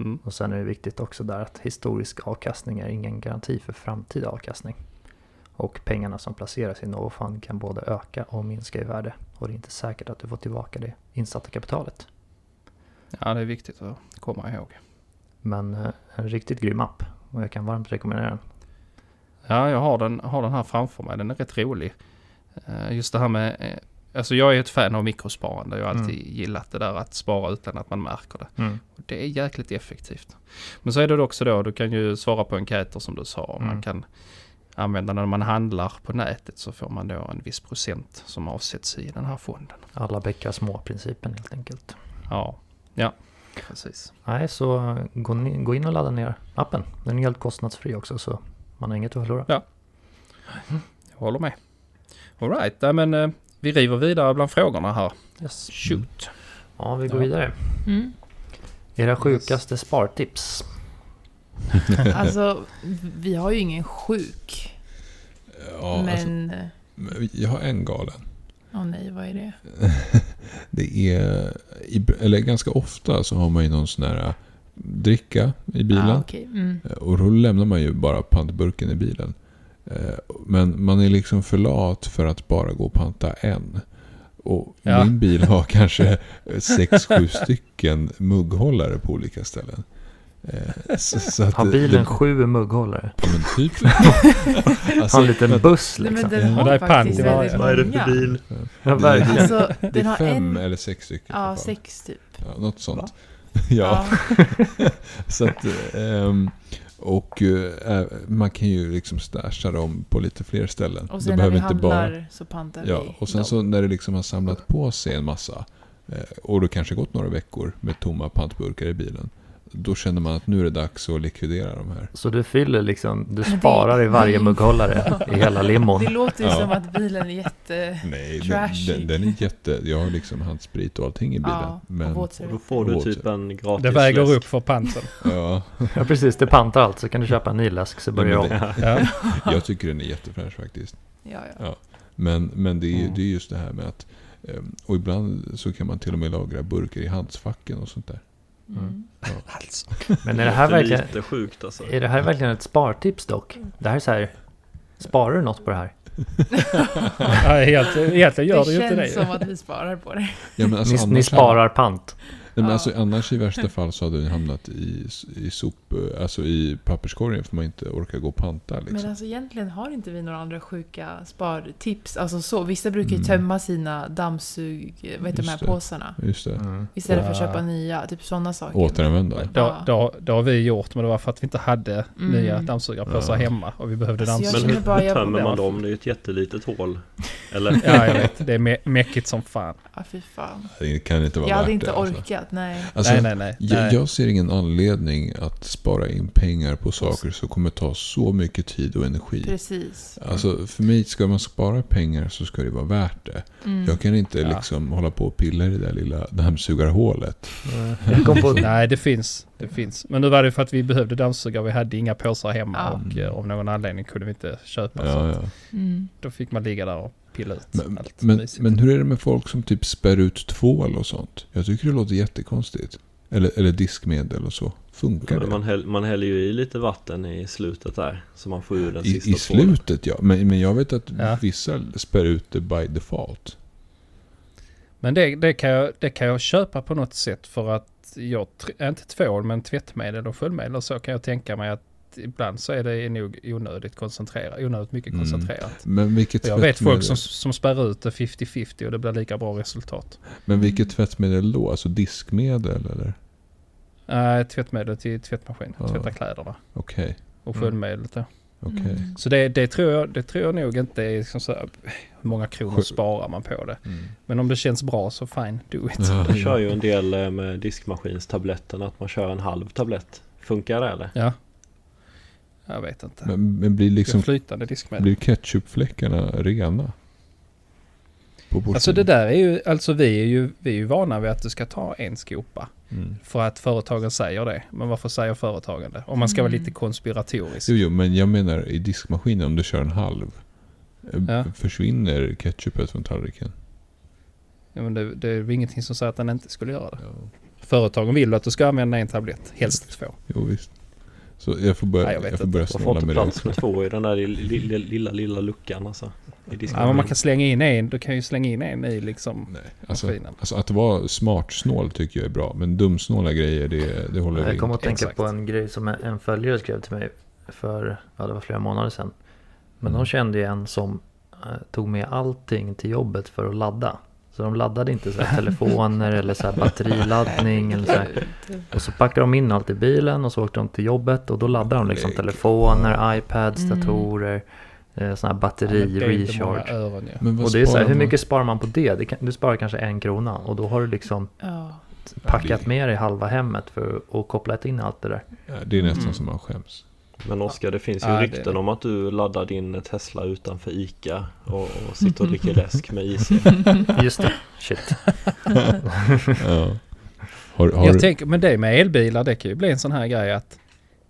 Speaker 5: Mm.
Speaker 1: Och sen är det viktigt också där att historisk avkastning är ingen garanti för framtida avkastning. Och pengarna som placeras i Novo Fund kan både öka och minska i värde. Och det är inte säkert att du får tillbaka det insatta kapitalet.
Speaker 5: Ja, det är viktigt att komma ihåg.
Speaker 1: Men eh, en riktigt grym app och jag kan varmt rekommendera den.
Speaker 5: Ja, jag har den, har den här framför mig. Den är rätt rolig. Eh, Just det här med... Alltså jag är ett fan av mikrosparande. Jag har alltid
Speaker 1: Mm.
Speaker 5: gillat det där att spara utan att man märker det. Och Det är jäkligt effektivt. Men så är det också då, du kan ju svara på enkäter som du sa. Man
Speaker 1: Mm.
Speaker 5: kan använda när man handlar på nätet så får man då en viss procent som avsätts i den här fonden.
Speaker 1: Alla bäckar små-principen helt enkelt.
Speaker 5: Ja, ja, precis.
Speaker 1: Nej, så gå, in och ladda ner appen. Den är helt kostnadsfri också så man har inget att förlora.
Speaker 5: Jag håller med. Alright, men eh, vi river vidare bland frågorna här.
Speaker 1: Yes.
Speaker 5: Shoot.
Speaker 1: Ja, vi går
Speaker 5: Ja.
Speaker 1: vidare.
Speaker 2: Mm.
Speaker 1: Era sjukaste spartips? *laughs*
Speaker 2: Alltså, vi har ju ingen sjuk.
Speaker 3: Ja, alltså,
Speaker 2: men...
Speaker 3: men jag har en galen.
Speaker 2: Åh nej, vad är det? *laughs*
Speaker 3: Det är, eller ganska ofta så har man ju någon sån här äh, dricka i bilen.
Speaker 2: Ah, okej. mm.
Speaker 3: Och då lämnar man ju bara pantburken i bilen. Eh, Men man är liksom för lat för att bara gå och panta en. Och
Speaker 5: Ja.
Speaker 3: min bil har *laughs* kanske sex, sju stycken mugghållare på olika ställen. Eh, Så, så att
Speaker 1: Har bilen
Speaker 3: det-
Speaker 1: sju mugghållare?
Speaker 3: Ja, men typ. *laughs*
Speaker 1: Har en liten buss
Speaker 2: Nej, men
Speaker 1: liksom?
Speaker 2: den
Speaker 5: Ja,
Speaker 2: har faktiskt
Speaker 4: Vad är det för bil?
Speaker 1: Ja,
Speaker 3: Det-
Speaker 1: verkligen.
Speaker 2: Alltså,
Speaker 3: Det
Speaker 2: den
Speaker 3: är
Speaker 2: har
Speaker 3: fem
Speaker 2: en...
Speaker 3: eller sex stycken.
Speaker 2: Ja, sex typ.
Speaker 3: Ja, något sånt. Ja, *laughs* så att... ehm, och eh, man kan ju liksom stasha dem på lite fler ställen.
Speaker 2: Och
Speaker 3: Det
Speaker 2: sen när
Speaker 3: behöver
Speaker 2: vi
Speaker 3: inte bara-
Speaker 2: handlar så pantar
Speaker 3: Ja,
Speaker 2: vi
Speaker 3: och sen
Speaker 2: dem.
Speaker 3: så när det liksom har samlat på sig en massa eh, och det kanske gått några veckor med tomma pantburkar i bilen. Då känner man att nu är det dags att likvidera de här.
Speaker 1: Så du fyller liksom, du sparar i varje mugghållare i hela *laughs* limon?
Speaker 2: Det låter ju
Speaker 3: Ja.
Speaker 2: som att bilen är jätte...
Speaker 3: Nej, den,
Speaker 2: Trashy.
Speaker 3: den, den är jätte... Jag har liksom handsprit och allting i bilen.
Speaker 2: Ja,
Speaker 3: men,
Speaker 2: och
Speaker 4: då får du typ en gratis
Speaker 5: Det väger
Speaker 4: läsk.
Speaker 5: upp för panten. *laughs*
Speaker 3: ja,
Speaker 1: Ja precis, det pantar allt så kan du köpa en ny läsk så börjar jag om.
Speaker 3: det-
Speaker 5: Ja. *laughs*
Speaker 3: jag tycker den är jättefräsch faktiskt.
Speaker 2: Ja, ja.
Speaker 3: Men, men det, är,
Speaker 1: Mm.
Speaker 3: det är just det här med att... eh, Och ibland så kan man till och med lagra burkar i handskfacken och sånt där.
Speaker 2: Mm. *laughs*
Speaker 5: Alltså.
Speaker 1: Men är det här verkligen,
Speaker 4: lite sjukt alltså.
Speaker 1: är det här verkligen ett spartips dock? Det här är så här, sparar du något på det här? *laughs*
Speaker 5: Ja, helt, egentligen gör det,
Speaker 2: det
Speaker 5: ju inte
Speaker 2: känns som
Speaker 5: det.
Speaker 2: att vi sparar på det.
Speaker 3: Ja, men *laughs* alltså,
Speaker 1: ni, ni sparar pant?
Speaker 3: Nej, men
Speaker 2: Ja.
Speaker 3: alltså, annars i värsta *laughs* fall så hade den hamnat i, i sop, alltså i papperskorgen för man inte orkar gå och panta. Liksom.
Speaker 2: Men alltså egentligen har inte vi några andra sjuka spartips. Alltså så, vissa brukar ju
Speaker 3: Mm.
Speaker 2: tömma sina dammsug, vad heter de här
Speaker 3: det.
Speaker 2: påsarna?
Speaker 3: Just det.
Speaker 1: Mm.
Speaker 2: Istället för att
Speaker 5: Ja.
Speaker 2: köpa nya, typ sådana saker.
Speaker 3: Återanvända.
Speaker 5: Det, det, det har vi gjort, men det var för att vi inte hade
Speaker 2: Mm.
Speaker 5: nya dammsugarpåsar
Speaker 3: Ja.
Speaker 5: hemma och vi behövde
Speaker 2: Alltså, jag
Speaker 5: dammsugare.
Speaker 4: Men hur,
Speaker 2: bara,
Speaker 4: hur
Speaker 2: jag-
Speaker 4: tömmer man
Speaker 5: Ja.
Speaker 4: dem? Det är ju ett jättelitet hål. Eller?
Speaker 5: Ja, jag vet. Det är mä- mäckigt som fan.
Speaker 2: Ja, fy fan.
Speaker 3: Det kan inte vara
Speaker 2: Jag
Speaker 3: värt
Speaker 2: hade inte
Speaker 3: det. Alltså.
Speaker 2: Orkat, nej.
Speaker 3: Alltså,
Speaker 5: nej, nej, nej.
Speaker 3: Jag, jag ser ingen anledning att spara in pengar på saker som kommer ta så mycket tid och energi.
Speaker 2: Precis.
Speaker 3: Alltså för mig, ska man spara pengar så ska det vara värt det.
Speaker 2: Mm.
Speaker 3: Jag kan inte
Speaker 5: Ja.
Speaker 3: liksom hålla på och pilla i det där lilla dammsugarhålet.
Speaker 1: På,
Speaker 5: Nej, det finns. Det finns. Men nu var det för att vi behövde dammsugare. Vi hade inga påsar hemma
Speaker 2: Ja.
Speaker 5: och eh, av någon anledning kunde vi inte köpa. så
Speaker 3: Ja, ja.
Speaker 2: Mm.
Speaker 5: Då fick man ligga där och pilla ut
Speaker 3: Men,
Speaker 5: allt
Speaker 3: men, men hur är det med folk som typ spär ut tvål och sånt? Jag tycker det låter jättekonstigt. Eller, eller diskmedel och så. Funkar det?
Speaker 4: Man, häll, man häller ju i lite vatten i slutet där. Så man får ur den
Speaker 3: I,
Speaker 4: sista
Speaker 3: I
Speaker 4: tvålen.
Speaker 3: slutet ja. Men, men jag vet att
Speaker 5: Ja.
Speaker 3: vissa spär ut det by default.
Speaker 5: Men det, det, kan jag, det kan jag köpa på något sätt för att jag, inte tvål men tvättmedel och sköljmedel och så kan jag tänka mig att ibland så är det nog onödigt koncentrerat, onödigt mycket
Speaker 3: Mm.
Speaker 5: koncentrerat.
Speaker 3: Men vilket
Speaker 5: jag vet folk som, som spär ut det 50-50 och det blir lika bra resultat.
Speaker 3: Men vilket tvättmedel då? Alltså diskmedel eller?
Speaker 5: Nej, tvättmedel till tvättmaskin,
Speaker 3: Ja.
Speaker 5: tvätta kläderna
Speaker 3: Okej,
Speaker 5: och
Speaker 4: Mm.
Speaker 5: sköljmedlet då.
Speaker 3: okej.
Speaker 2: Mm.
Speaker 5: Så det, det, tror jag, det tror jag nog inte är liksom så här, hur många kronor sparar man på det.
Speaker 3: Mm.
Speaker 5: Men om det känns bra så fine, do it.
Speaker 3: Ja,
Speaker 4: Jag kör ju en del eh, med diskmaskinstabletten att man kör en halv tablett. Funkar det eller?
Speaker 5: Ja. Jag vet inte.
Speaker 3: Men, men blir,
Speaker 5: Liksom, flytande diskmedel.
Speaker 3: blir ketchupfläckarna rena?
Speaker 5: Alltså det där är ju, alltså vi är ju, vi är ju vana vid att du ska ta en skopa.
Speaker 3: Mm.
Speaker 5: För att företagen säger det. Men varför säger företagen det? Om man ska vara
Speaker 2: Mm.
Speaker 5: lite konspiratorisk.
Speaker 3: Jo, jo, men jag menar i diskmaskinen om du kör en halv. eh,
Speaker 5: Ja.
Speaker 3: Försvinner ketchupet från tallriken?
Speaker 5: Ja, men det, det är ju ingenting som säger att den inte skulle göra det. Företagen vill att du ska använda en tablett, helst två.
Speaker 3: Jo, visst. Så jag får börja,
Speaker 5: Nej, jag
Speaker 3: jag
Speaker 5: vet
Speaker 3: får
Speaker 5: inte.
Speaker 3: börja
Speaker 4: Man får
Speaker 3: snåla
Speaker 4: inte
Speaker 3: med det
Speaker 4: plats med två i den där lilla, lilla, lilla luckan alltså. I
Speaker 5: Ja, men man kan slänga in en, du kan ju slänga in en i liksom
Speaker 3: Nej, alltså,
Speaker 5: maskinen.
Speaker 3: alltså att vara smart snål tycker jag är bra. Men dumsnåla grejer, det, det håller vi
Speaker 1: Jag kommer att tänka
Speaker 5: Exakt.
Speaker 1: på en grej som en- följare skrev till mig för, ja det var flera månader sedan. Men
Speaker 3: Mm.
Speaker 1: de kände ju en som eh, tog med allting till jobbet för att ladda. Så de laddade inte så här telefoner eller så här batteriladdning eller så här. Och så packade de in allt i bilen och så åkte de till jobbet och då laddade de liksom telefoner, iPads,
Speaker 2: Mm.
Speaker 1: datorer, sån här
Speaker 5: Ja,
Speaker 1: batteri, recharge.
Speaker 5: öron
Speaker 3: vad
Speaker 1: Och det är så här, hur mycket sparar man på det? det kan, du sparar kanske en krona och då har du liksom
Speaker 2: Ja.
Speaker 1: packat med dig halva hemmet för att koppla in allt det där.
Speaker 3: Ja, det är nästan
Speaker 5: Mm.
Speaker 3: som man skäms.
Speaker 4: Men Oskar, det finns ju
Speaker 5: Ja, det-
Speaker 4: rykten om att du laddar din Tesla utanför ICA och, och sitter och dricker läsk med IC. *laughs*
Speaker 1: Just det, shit. *laughs*
Speaker 3: Ja. Har, har
Speaker 5: Jag tänker, men det med elbilar, det kan ju bli en sån här grej att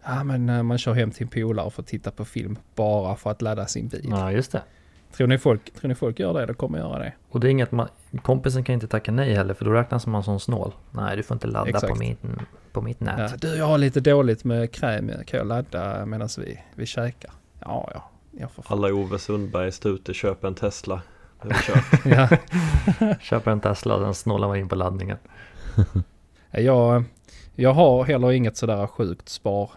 Speaker 5: ja, men eh, man kör hem till en polare för att titta på film bara för att ladda sin bil.
Speaker 1: Ja, just det.
Speaker 5: Tror, ni folk, tror ni folk gör det eller kommer göra det?
Speaker 1: Och det är inget man, kompisen kan inte tacka nej heller för då räknas man som snål. Nej, du får inte ladda på
Speaker 5: Exakt.
Speaker 1: På mitt
Speaker 5: Ja,
Speaker 1: nät.
Speaker 5: du, jag har lite dåligt med kräm, kan jag ladda medan vi, vi käkar? Ja, ja, jag får.
Speaker 4: Alla Ove Sundbergs där ute köper en Tesla. *laughs*
Speaker 5: Ja. *laughs*
Speaker 1: Köper en Tesla och sen snålar man in på laddningen. *laughs*
Speaker 5: Jag, jag har heller inget sådär sjukt spar.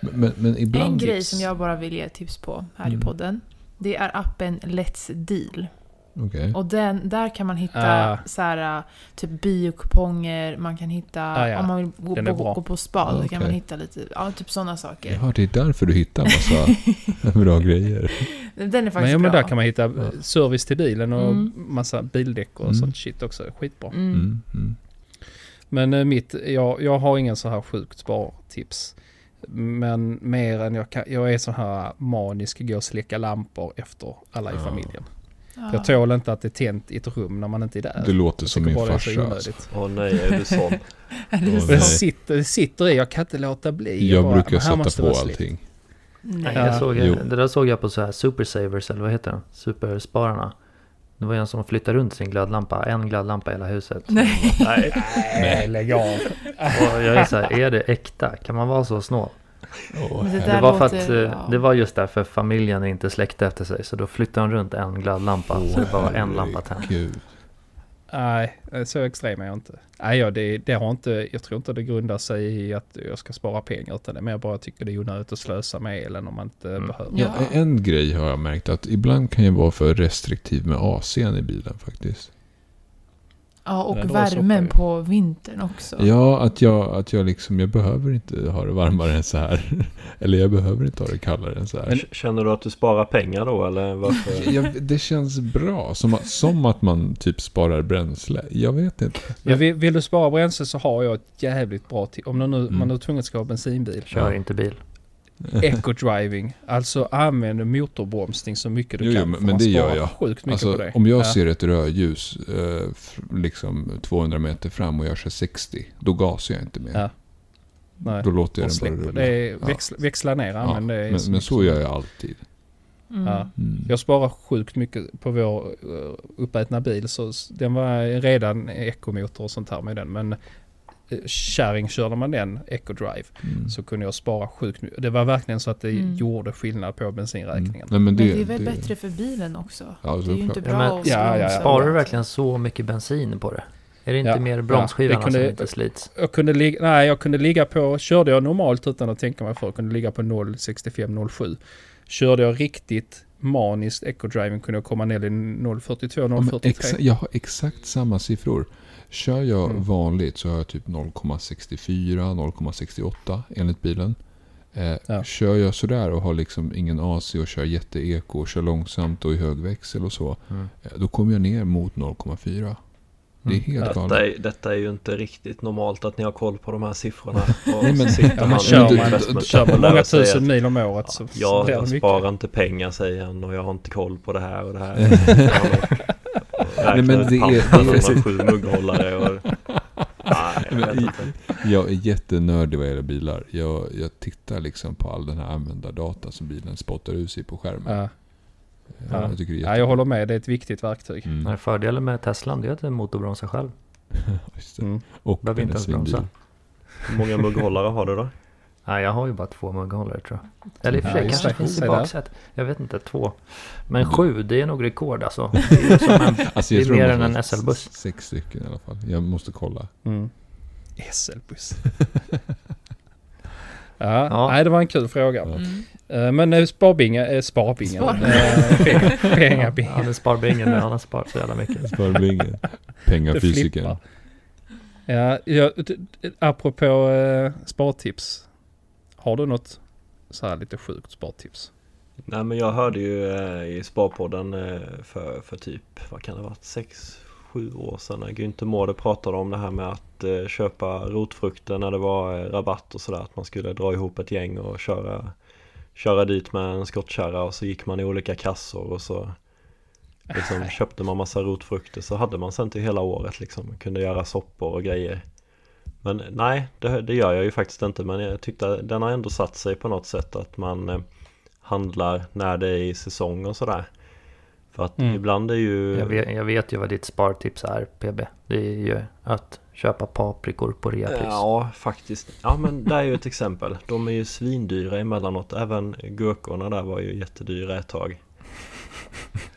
Speaker 3: men, men, men ibland...
Speaker 2: En grej som jag bara vill ge tips på här
Speaker 3: Mm.
Speaker 2: i podden. Det är appen Let's Deal.
Speaker 3: Okej.
Speaker 2: Och den, där kan man hitta
Speaker 5: Ah.
Speaker 2: så här, typ biokuponger, man kan hitta,
Speaker 5: Ah, ja.
Speaker 2: om man vill gå, på,
Speaker 5: bra.
Speaker 2: gå på spa,
Speaker 3: Ah,
Speaker 2: då kan man hitta lite, ja typ sådana saker.
Speaker 3: Jaha, det är därför du hittar massa *laughs* bra grejer.
Speaker 2: Den är
Speaker 5: Men,
Speaker 2: faktiskt
Speaker 5: ja, men
Speaker 2: bra.
Speaker 5: där kan man hitta
Speaker 3: Ja.
Speaker 5: service till bilen och
Speaker 2: Mm.
Speaker 5: massa bildäck och
Speaker 3: Mm.
Speaker 5: sånt shit också. Skitbra.
Speaker 2: Mm.
Speaker 3: Mm, mm.
Speaker 5: Men eh, mitt, jag, jag har ingen så här sjukt spartips. Men mer än jag kan, jag är så här manisk, går och släcka lampor efter alla i
Speaker 3: Ja.
Speaker 5: familjen.
Speaker 2: Ja.
Speaker 5: Jag tål inte att det är tänt i ett rum när man inte är där.
Speaker 3: Det låter
Speaker 5: Jag
Speaker 3: som min farsa. Alltså.
Speaker 4: Åh nej, är du sån? *laughs*
Speaker 2: Det
Speaker 3: nej.
Speaker 5: sitter, det sitter i, jag kan inte låta bli.
Speaker 3: Jag
Speaker 5: bara,
Speaker 3: brukar sätta på allting.
Speaker 1: Nej, jag såg,
Speaker 3: Jo.
Speaker 1: det där såg jag på så här Super Savers eller vad heter den? Superspararna. Det var en som flyttade runt sin glödlampa, en glödlampa i hela huset.
Speaker 2: Nej.
Speaker 1: Nej.
Speaker 5: Nej, lägg av.
Speaker 1: Och jag är så här, är det äkta? Kan man vara så snål?
Speaker 2: Det
Speaker 1: Det var, för att, eh,
Speaker 2: ja.
Speaker 1: det var just därför familjen inte släckte efter sig. Så då flyttade de runt en glödlampa. så det bara var en lampa tänd.
Speaker 5: Nej, så extrem är jag inte. Nej, ja, det, det har inte, jag tror inte det grundar sig i att jag ska spara pengar. Utan det är mer bara jag tycker det är onödigt att slösa med elen om man inte
Speaker 1: Mm.
Speaker 5: behöver.
Speaker 3: Ja,
Speaker 2: Ja.
Speaker 3: en grej har jag märkt att ibland kan jag vara för restriktiv med AC'n i bilen faktiskt.
Speaker 2: Ja, och värmen på vintern också.
Speaker 3: Ja, att jag, att jag liksom, jag behöver inte ha det varmare än så här. *laughs* Eller jag behöver inte ha det kallare än så här.
Speaker 4: K- Känner du att du sparar pengar då eller varför? *laughs*
Speaker 3: jag, det känns bra, som att, som att man typ sparar bränsle. Jag vet inte.
Speaker 5: Ja, vill, vill du spara bränsle så har jag ett jävligt bra tips. Om man nu,
Speaker 3: Mm.
Speaker 5: man nu är tvungen att ska ha bensinbil.
Speaker 1: Kör
Speaker 3: Ja.
Speaker 1: inte bil. *laughs*
Speaker 5: Eco-driving. Alltså använd motorbromsning så mycket du
Speaker 3: Jo, jo,
Speaker 5: kan.
Speaker 3: men-
Speaker 5: för
Speaker 3: men det gör jag.
Speaker 5: Sjukt mycket
Speaker 3: Alltså,
Speaker 5: på det.
Speaker 3: om jag
Speaker 5: Ja.
Speaker 3: ser ett rödljus eh, liksom 200 meter fram och jag kör 60, då gasar jag inte mer.
Speaker 5: Ja. Nej.
Speaker 3: Då låter jag
Speaker 5: Och
Speaker 3: den
Speaker 5: släpper.
Speaker 3: bara rulla.
Speaker 5: Det är
Speaker 3: Ja.
Speaker 5: växla, växla ner,
Speaker 3: Ja,
Speaker 5: använd det.
Speaker 3: men, men
Speaker 5: mycket
Speaker 3: så gör jag alltid.
Speaker 2: Mm.
Speaker 5: Ja.
Speaker 3: Mm.
Speaker 5: Jag sparar sjukt mycket på vår uh, uppätna bil. Så den var redan ekomotor och sånt här med den. Men eh, kärring körde man den EcoDrive
Speaker 3: Mm.
Speaker 5: så kunde jag spara sjukt mycket. Det var verkligen så att det
Speaker 2: Mm.
Speaker 5: gjorde skillnad på bensinräkningen.
Speaker 3: Mm. Nej, men
Speaker 2: Men
Speaker 3: det,
Speaker 2: det är väl
Speaker 3: det-
Speaker 2: bättre för bilen också?
Speaker 3: Ja,
Speaker 2: det är ju inte
Speaker 1: Ja,
Speaker 2: bra
Speaker 1: men-
Speaker 2: att
Speaker 5: Ja, ja, ja.
Speaker 2: bromsa.
Speaker 1: Sparar du verkligen så mycket bensin på det? Är det inte
Speaker 5: Ja,
Speaker 1: mer
Speaker 5: ja.
Speaker 1: bromsskivorna
Speaker 5: Det kunde-
Speaker 1: som inte slits?
Speaker 5: Jag kunde, ligga, nej, jag kunde ligga på, körde jag normalt utan att tänka mig för, kunde ligga på 0,65-0,7. Körde jag riktigt maniskt ecodriving kunde jag komma ner i 0,42,
Speaker 3: Ja, men
Speaker 5: 0,43.
Speaker 3: exa- jag har exakt samma siffror. Kör jag
Speaker 5: Mm.
Speaker 3: vanligt så har jag typ 0,64, 0,68 enligt bilen. Eh,
Speaker 5: Ja.
Speaker 3: Kör jag sådär och har liksom ingen AC och kör jätteeko och kör långsamt och i hög växel och så.
Speaker 1: Mm.
Speaker 3: eh, Då kommer jag ner mot 0,4. Det är
Speaker 1: Mm.
Speaker 3: helt
Speaker 4: Detta
Speaker 3: galet.
Speaker 4: är, detta är ju inte riktigt normalt att ni har koll på de här siffrorna. *laughs* Och
Speaker 3: Nej, men-
Speaker 4: sitter
Speaker 5: Ja, men
Speaker 4: han
Speaker 5: kör
Speaker 3: man-
Speaker 5: Kör man många tusen
Speaker 4: att,
Speaker 5: mil om året så
Speaker 4: Ja, jag
Speaker 5: mycket.
Speaker 4: sparar inte pengar säger han och jag har inte koll på det här och det här. *laughs*
Speaker 3: Nej, men det är- det är-
Speaker 4: ut sju mugghållare och... *laughs* Nej, jag
Speaker 3: Men. Jag är jättenördig vad gäller bilar. Jag, jag tittar liksom på all den här användardata som bilen spottar ut sig på skärmen.
Speaker 5: Ja, Ja.
Speaker 3: Jag tycker det är
Speaker 5: ja, jag håller med. Det är ett viktigt verktyg.
Speaker 3: Mm.
Speaker 1: Fördelen med Teslan är att den motorbromsar själv. *laughs*
Speaker 3: Just det.
Speaker 5: Mm.
Speaker 3: Och
Speaker 1: Behöver inte ens bromsa.
Speaker 4: Hur många mugghållare har du då? *laughs*
Speaker 1: Nej, jag har ju bara två mugghållare tror jag. Eller i och för
Speaker 5: Ja,
Speaker 1: sig
Speaker 5: just
Speaker 1: kanske
Speaker 5: det.
Speaker 1: finns i baksätet. Jag vet inte, två. Men
Speaker 3: Mm.
Speaker 1: sju, det är nog rekord alltså. *laughs* Det är, en,
Speaker 3: Alltså,
Speaker 1: det är mer än en SL-buss.
Speaker 3: Sex stycken i alla fall. Jag måste kolla.
Speaker 5: Mm. SL-buss. ja,
Speaker 1: Ja.
Speaker 5: Nej, det var en kul fråga.
Speaker 3: Ja.
Speaker 2: Mm.
Speaker 5: Eh, Men sparbingen, äh, sparbingen.
Speaker 2: Spar-
Speaker 5: Eh, Pengabingen.
Speaker 1: det sparar ingen men han har sparat så jävla mycket.
Speaker 3: Sparbingen. *laughs*
Speaker 5: Flippar. Ja, ja, apropå spartips. Har du något så här lite sjukt spartips?
Speaker 4: Nej men jag hörde ju eh, i Sparpodden eh, för, för typ, vad kan det ha varit, sex, sju år sedan när Günther Mårder pratade om det här med att eh, köpa rotfrukter när det var eh, rabatt och sådär. Att man skulle dra ihop ett gäng och köra, köra dit med en skottkärra och så gick man i olika kassor och så liksom, *laughs* köpte man massa rotfrukter så hade man sen till hela året liksom. Kunde göra soppor och grejer. Men nej, det, det gör jag ju faktiskt inte men jag tyckte den har ändå satt sig på något sätt att man eh, handlar när det är i säsong och sådär. För att
Speaker 5: Mm.
Speaker 4: ibland är ju...
Speaker 1: Jag vet, jag vet ju vad ditt spartips är PB. Det är ju att köpa paprikor på reapris.
Speaker 4: Ja, faktiskt. Ja, men det är ju ett exempel. De är ju svindyra emellanåt. Även gurkorna där var ju jättedyra ett tag.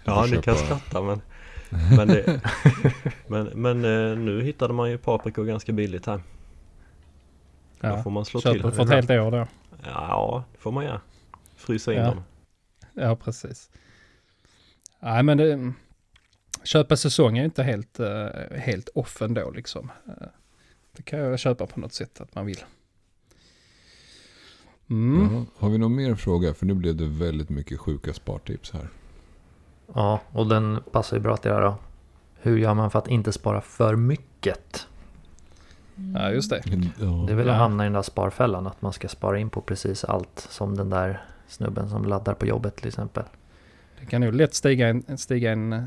Speaker 4: Ja, ni kan skratta men... Men, det, men, men eh, nu hittade man ju paprikor ganska billigt här. Då
Speaker 5: Ja.
Speaker 4: får man slå till.
Speaker 5: Köper för ett helt år då?
Speaker 4: Ja, det får man göra. Frysa in
Speaker 5: Ja.
Speaker 4: dem.
Speaker 5: Ja, precis. Nej, men det, köpa säsong är inte helt, eh, helt off ändå liksom. Eh, det kan jag köpa på något sätt att man vill. Mm.
Speaker 3: Jaha. Har vi någon mer fråga? För nu blev det väldigt mycket sjuka spartips här.
Speaker 1: Ja, och den passar ju bra till det här då. Hur gör man för att inte spara för mycket?
Speaker 5: Ja, just det.
Speaker 3: Ja.
Speaker 1: Det är väl att hamna i den där sparfällan. Att man ska spara in på precis allt. Som den där snubben som laddar på jobbet till exempel.
Speaker 5: Det kan nog lätt stiga en, stiga en eh,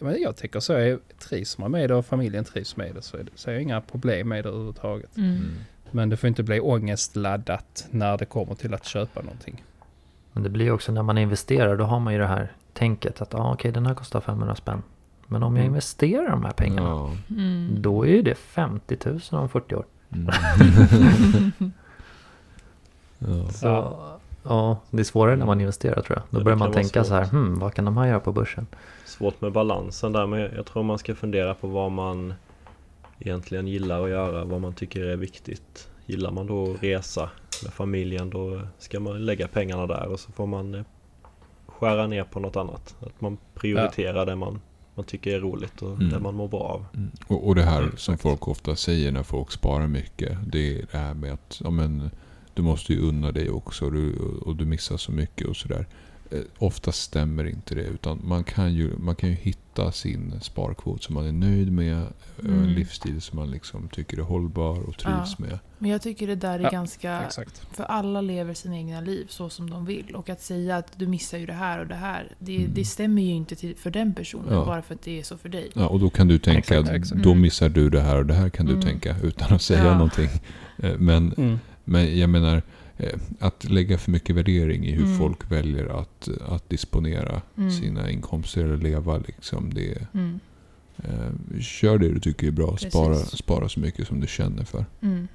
Speaker 5: men jag tänker så, är, trivs man med det och familjen trivs med det så är det så är det inga problem med det överhuvudtaget.
Speaker 2: Mm.
Speaker 3: Mm.
Speaker 5: Men det får inte bli ångestladdat när det kommer till att köpa någonting.
Speaker 1: Men det blir också när man investerar. Då har man ju det här tänket att ah, okej den här kostar 500 spänn. Men om jag
Speaker 5: Mm.
Speaker 1: investerar de här pengarna.
Speaker 2: Mm.
Speaker 1: Då är ju det 50 000 om 40 år.
Speaker 3: Mm. *laughs* *laughs* ja.
Speaker 1: Så ja, det är svårare när man investerar tror jag. Då
Speaker 4: Ja,
Speaker 1: börjar man tänka så här, hmm, vad kan de här göra på börsen?
Speaker 4: Svårt med balansen där men jag tror man ska fundera på vad man egentligen gillar att göra, vad man tycker är viktigt. Gillar man då att resa med familjen då ska man lägga pengarna där och så får man eh, skära ner på något annat. Att man prioriterar det man, man tycker är roligt och
Speaker 3: Mm.
Speaker 4: det man mår bra av.
Speaker 3: Mm. Och, och det här
Speaker 4: Mm,
Speaker 3: som folk ofta säger när folk sparar mycket. Det är det här med att ja, men, du måste ju unna dig också och du, och du missar så mycket och sådär. Eh, oftast stämmer inte det. Utan man kan, ju, man kan ju hitta sin sparkvot som man är nöjd med. En
Speaker 2: Mm.
Speaker 3: livsstil som man liksom tycker är hållbar och trivs med.
Speaker 2: Men jag tycker det där är
Speaker 5: Ja,
Speaker 2: ganska...
Speaker 5: Exakt.
Speaker 2: För alla lever sina egna liv så som de vill. Och att säga att du missar ju det här och det här. Det,
Speaker 3: Mm.
Speaker 2: det stämmer ju inte till, för den personen
Speaker 3: Ja.
Speaker 2: bara för att det är så för dig.
Speaker 3: Ja, och då kan du tänka,
Speaker 5: Exakt, exakt.
Speaker 3: då
Speaker 2: Mm.
Speaker 3: missar du det här och det här kan du
Speaker 2: Mm.
Speaker 3: tänka utan att säga
Speaker 2: Ja.
Speaker 3: någonting. Eh, Men
Speaker 5: Mm.
Speaker 3: Men jag menar, eh, att lägga för mycket värdering i hur
Speaker 2: Mm.
Speaker 3: folk väljer att, att disponera
Speaker 2: Mm.
Speaker 3: sina inkomster eller leva, liksom, det,
Speaker 2: Mm.
Speaker 3: Eh, kör det du tycker är bra.
Speaker 2: Precis.
Speaker 3: Spara, spara så mycket som du känner för.
Speaker 2: Mm.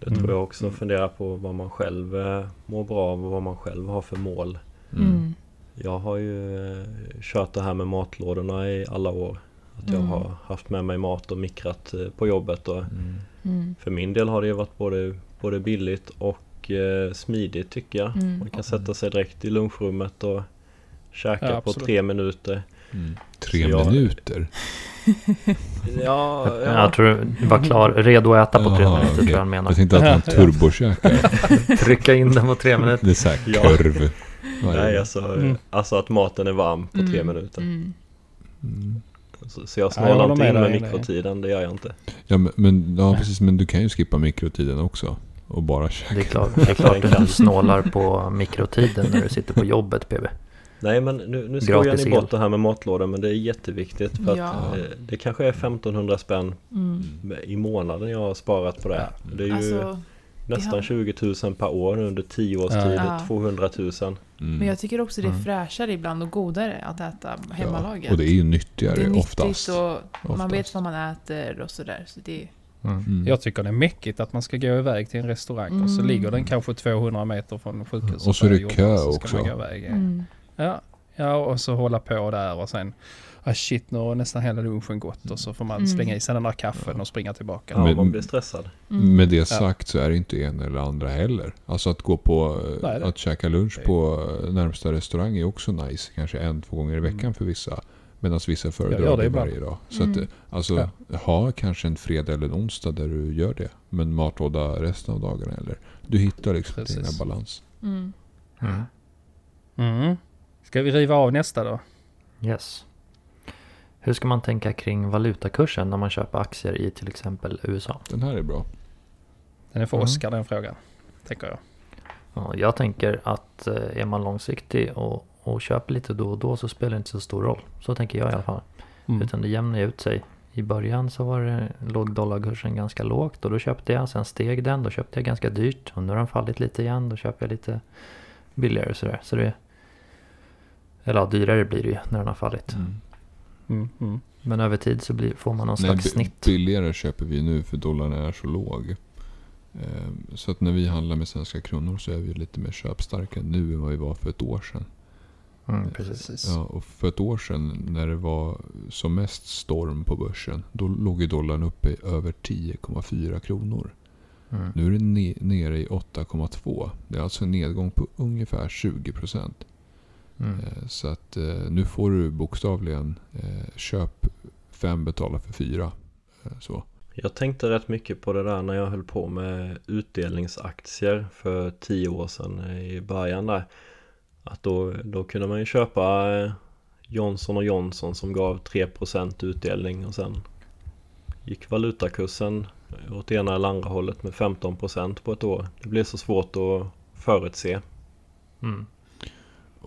Speaker 4: Det
Speaker 1: Mm.
Speaker 4: tror jag också. Fundera på vad man själv eh, mår bra av och vad man själv har för mål.
Speaker 2: Mm.
Speaker 4: Jag har ju eh, kört det här med matlådorna i alla år. Att jag
Speaker 2: Mm.
Speaker 4: har haft med mig mat och mikrat på jobbet. Och
Speaker 3: Mm.
Speaker 2: Mm.
Speaker 4: för min del har det ju varit både, både billigt och eh, smidigt tycker jag.
Speaker 2: Mm.
Speaker 4: Man kan sätta sig direkt i lunchrummet och käka
Speaker 5: Ja,
Speaker 4: på tre minuter.
Speaker 3: Mm. Tre
Speaker 4: Så jag-
Speaker 3: minuter? *laughs*
Speaker 4: Ja, ja.
Speaker 1: Jag tror du var klar, redo att äta på tre
Speaker 3: Jaha,
Speaker 1: minuter tror
Speaker 3: okej.
Speaker 1: jag han menar.
Speaker 3: Jag tänkte att man turbokäkar. *laughs*
Speaker 1: Trycka in den på tre minuter.
Speaker 3: Det är såhär
Speaker 4: Ja.
Speaker 3: kurv.
Speaker 4: Nej, alltså,
Speaker 5: Mm.
Speaker 4: alltså att maten är varm på tre
Speaker 2: Mm.
Speaker 4: minuter. Så, så jag
Speaker 5: Ja,
Speaker 4: snålar
Speaker 5: håller
Speaker 4: inte
Speaker 5: med
Speaker 4: in med mikrotiden, det gör jag inte.
Speaker 3: Ja, men, men, ja, precis. Men du kan ju skippa mikrotiden också. Och bara käka.
Speaker 1: Det är klart, det är klart att du *laughs* snålar på mikrotiden när du sitter på jobbet PB.
Speaker 4: Nej men nu, nu skojar ni bort det här med matlådor men det är jätteviktigt för
Speaker 2: Ja.
Speaker 4: att eh, det kanske är 1500 spänn
Speaker 2: Mm.
Speaker 4: i månaden jag har sparat på det.
Speaker 5: Ja.
Speaker 4: Det är ju
Speaker 2: Alltså,
Speaker 4: nästan
Speaker 2: ja.
Speaker 4: 20 000 per år under 10 års
Speaker 5: Ja.
Speaker 4: tid,
Speaker 2: Ja.
Speaker 4: 200 000.
Speaker 3: Mm.
Speaker 2: men jag tycker också det är
Speaker 1: Mm.
Speaker 2: fräschare ibland och godare att äta hemmalaget.
Speaker 3: Ja, och det är ju nyttigare
Speaker 2: Det är
Speaker 3: oftast.
Speaker 2: och man
Speaker 3: Oftast.
Speaker 2: vet vad man äter och sådär. Så det,
Speaker 1: Mm.
Speaker 3: Mm.
Speaker 5: Jag tycker det är mäckigt att man ska gå iväg till en restaurang och så
Speaker 2: Mm.
Speaker 5: ligger den kanske 200 meter från sjukhuset.
Speaker 3: Och så är det kö också.
Speaker 5: man gå iväg.
Speaker 2: mm.
Speaker 5: Ja, ja, och så hålla på där och sen ah shit nu har nästan hela lunchen gått och så får man
Speaker 2: Mm.
Speaker 5: slänga i sig den där kaffen och springa tillbaka.
Speaker 4: Ja,
Speaker 3: Men-
Speaker 4: man blir stressad.
Speaker 2: Mm.
Speaker 3: Med det sagt så är det inte en eller andra heller. Alltså att gå på,
Speaker 5: Nej,
Speaker 3: att käka lunch på närmsta restaurang är också nice. Kanske en, två gånger i veckan
Speaker 5: Mm.
Speaker 3: för vissa. Medan vissa föredrar
Speaker 5: det
Speaker 3: det varje dag. Så
Speaker 2: Mm.
Speaker 3: att, eh, alltså,
Speaker 5: Ja.
Speaker 3: ha kanske en fredag eller en onsdag där du gör det. Men matlåda resten av dagarna. Eller, du hittar liksom din
Speaker 5: Precis.
Speaker 3: egna balans.
Speaker 2: Mm.
Speaker 5: Ska vi riva av nästa då?
Speaker 1: Yes. Hur ska man tänka kring valutakursen när man köper aktier i till exempel USA?
Speaker 3: Den här är bra.
Speaker 5: Den är för
Speaker 1: Mm.
Speaker 5: Oskar den frågan. Tänker jag.
Speaker 1: Ja, jag tänker att eh, är man långsiktig och, och köper lite då och då så spelar det inte så stor roll. Så tänker jag i alla fall.
Speaker 5: Mm.
Speaker 1: Utan det jämnar ut sig. I början så var det, låg dollarkursen ganska lågt och då köpte jag. Sen steg den, då köpte jag ganska dyrt. Och nu har den fallit lite igen, då köper jag lite billigare sådär. Så det, eller ja, dyrare blir det ju när den har fallit.
Speaker 3: Mm.
Speaker 5: Mm. Mm.
Speaker 1: Men över tid så blir, får man någon
Speaker 3: Nej,
Speaker 1: slags snitt.
Speaker 3: billigare köper vi nu för dollarn är så låg. Eh, Så att när vi handlar med svenska kronor så är vi lite mer köpstarka nu än vad vi var för ett år sedan.
Speaker 1: Mm, precis.
Speaker 5: Precis.
Speaker 3: Ja, och för ett år sedan när det var som mest storm på börsen. Då låg ju dollarn uppe i över 10,4 kronor.
Speaker 1: Mm.
Speaker 3: Nu är det ne- nere i 8,2. Det är alltså en nedgång på ungefär 20 procent.
Speaker 1: Mm.
Speaker 3: Eh, Så att eh, nu får du bokstavligen eh, köp fem betala för fyra. Så.
Speaker 4: Jag tänkte rätt mycket på det där när jag höll på med utdelningsaktier för tio år sedan i början där. Att då, då kunde man ju köpa Johnson Johnson som gav 3% utdelning och sen gick valutakursen åt ena eller andra hållet med 15% på ett år. Det blev så svårt att förutse.
Speaker 1: Mm.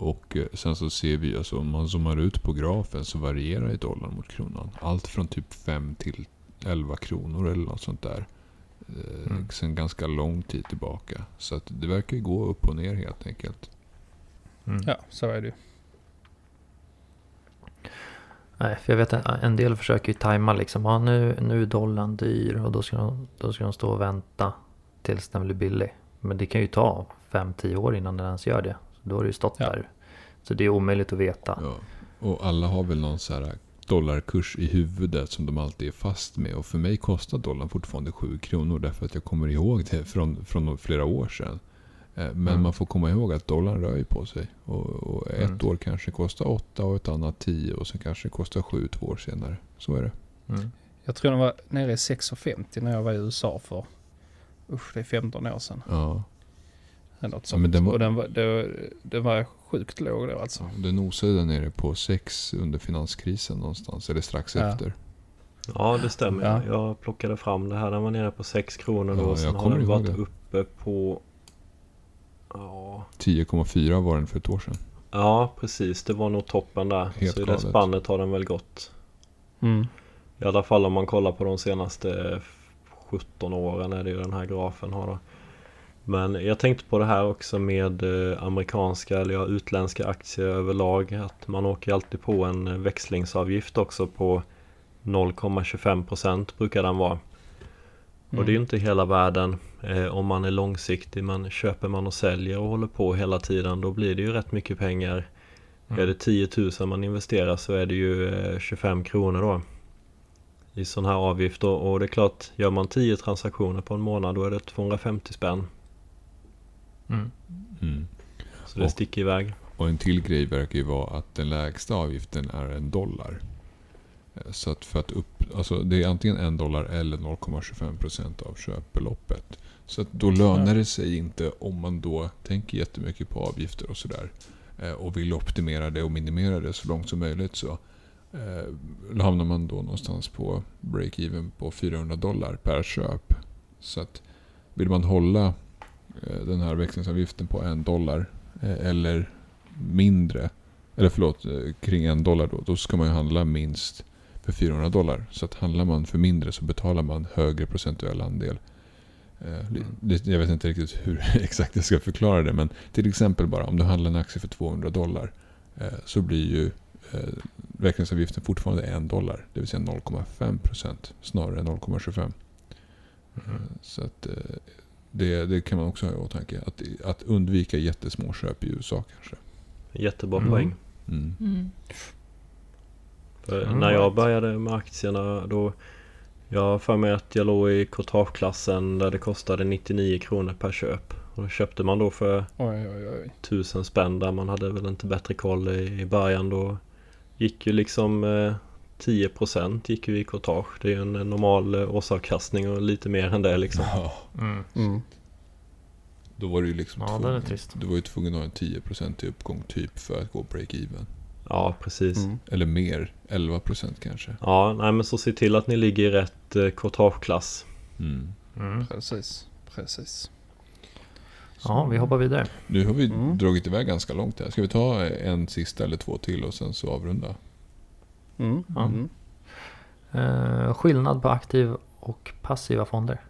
Speaker 3: Och eh, sen så ser vi, alltså om man zoomar ut på grafen så varierar ju dollarn mot kronan. Allt från typ 5 till 11 kronor eller något sånt där. Eh,
Speaker 1: Mm.
Speaker 3: Sen ganska lång tid tillbaka. Så att det verkar ju gå upp och ner helt enkelt.
Speaker 1: Mm.
Speaker 5: Ja, så är det ju.
Speaker 1: Nej, för jag vet att en del försöker ju tajma liksom. Ja, nu, nu är dollarn dyr och då ska, de, då ska de stå och vänta tills den blir billig. Men det kan ju ta 5-10 år innan den ens gör det. Så då har det ju stått
Speaker 5: Ja.
Speaker 1: där. Så det är omöjligt att veta.
Speaker 3: Ja. Och alla har väl någon så här dollarkurs i huvudet som de alltid är fast med. Och för mig kostar dollarn fortfarande 7 kronor därför att jag kommer ihåg det från, från flera år sedan. Eh, Men
Speaker 1: Mm.
Speaker 3: man får komma ihåg att dollarn rör ju på sig. Och, och ett
Speaker 1: Mm.
Speaker 3: år kanske kostar 8 och ett annat 10 och sen kanske det kostar 7 två år senare. Så är det.
Speaker 1: Mm.
Speaker 5: Jag tror den var nere i 6,50 när jag var i USA för, usch det är 15 år sedan.
Speaker 3: Ja.
Speaker 5: Eller något
Speaker 3: Ja,
Speaker 5: sånt.
Speaker 3: men den var-
Speaker 5: Och den var, det, det var sjukt låg då alltså.
Speaker 3: Det nosade där nere på 6 under finanskrisen någonstans. Eller strax
Speaker 5: Ja.
Speaker 3: efter.
Speaker 4: Ja det stämmer.
Speaker 5: Ja.
Speaker 4: Jag plockade fram det här. Den var nere på 6 kronor då.
Speaker 3: Ja,
Speaker 4: sen
Speaker 3: jag
Speaker 4: har den varit
Speaker 3: det.
Speaker 4: uppe på Ja,
Speaker 3: 10,4 var den för ett år sedan.
Speaker 4: ja precis. Det var nog toppen där.
Speaker 3: Helt
Speaker 4: så i det
Speaker 3: galet.
Speaker 4: spannet har den väl gått.
Speaker 5: Mm.
Speaker 4: I alla fall om man kollar på de senaste 17 åren är det ju den här grafen har då. Men jag tänkte på det här också med eh, amerikanska eller ja, utländska aktier överlag. Att man åker alltid på en eh, växlingsavgift också på 0,25% brukar den vara. Och det är ju inte hela världen eh, om man är långsiktig. Man köper man och säljer och håller på hela tiden. Då blir det ju rätt mycket pengar.
Speaker 1: Mm.
Speaker 4: Är det 10 000 man investerar så är det ju eh, 25 kronor då. I sån här avgift. Och, och det är klart, gör man 10 transaktioner på en månad då är det 250 spänn.
Speaker 1: Mm.
Speaker 3: Mm.
Speaker 4: Så det
Speaker 3: Och-
Speaker 4: sticker iväg.
Speaker 3: Och en till grej verkar ju vara att den lägsta avgiften är en dollar. Eh, Så att för att upp, alltså det är antingen en dollar eller 0,25% av köpbeloppet. Så att då lönar det sig inte om man då tänker jättemycket på avgifter och sådär. eh, Och vill optimera det och minimera det så långt som möjligt så eh, hamnar man då någonstans på break-even på 400 dollar per köp. Så att vill man hålla den här växlingsavgiften på en dollar eh, eller mindre, eller förlåt, eh, kring en dollar då, då ska man ju handla minst för 400 dollar. Så att handlar man för mindre så betalar man högre procentuell andel. Eh, Jag vet inte riktigt hur *laughs* exakt jag ska förklara det, men till exempel bara om du handlar en aktie för 200 dollar eh, så blir ju eh, växlingsavgiften fortfarande en dollar, det vill säga 0,5 procent snarare än 0,25. Eh, Så att eh, det, det kan man också ha i åtanke. Att, att undvika jättesmå köp i USA kanske.
Speaker 4: Jättebra
Speaker 1: Mm.
Speaker 4: poäng.
Speaker 3: Mm.
Speaker 2: Mm.
Speaker 4: För
Speaker 1: Mm,
Speaker 4: när jag
Speaker 1: right.
Speaker 4: började med aktierna då Jag har för mig att jag låg i courtageklassen där det kostade 99 kronor per köp. Och då köpte man då för
Speaker 5: Oj, oj, oj.
Speaker 4: 1000 spänn där man hade väl inte bättre koll i, i början då. Gick ju liksom eh, 10% gick ju i courtage. Det är ju en normal eh, årsavkastning och lite mer än det liksom.
Speaker 3: Ja,
Speaker 1: Mm.
Speaker 5: Mm.
Speaker 3: då var du ju liksom
Speaker 1: Ja, det är
Speaker 3: tvungen,
Speaker 1: trist.
Speaker 3: du var ju tvungen att ha en 10% i uppgång typ för att gå break-even.
Speaker 4: Ja precis.
Speaker 5: Mm.
Speaker 3: Eller mer, 11% kanske.
Speaker 4: Ja, nej men så se till att ni ligger i rätt eh, courtageklass.
Speaker 3: Mm.
Speaker 1: Mm.
Speaker 5: Precis, precis.
Speaker 1: Ja, vi hoppar vidare.
Speaker 3: Nu har vi
Speaker 5: Mm.
Speaker 3: dragit iväg ganska långt här. Ska vi ta en sista eller två till och sen så avrunda?
Speaker 5: Mm.
Speaker 1: Ja.
Speaker 5: Mm.
Speaker 1: Eh, skillnad på aktiv och passiva fonder.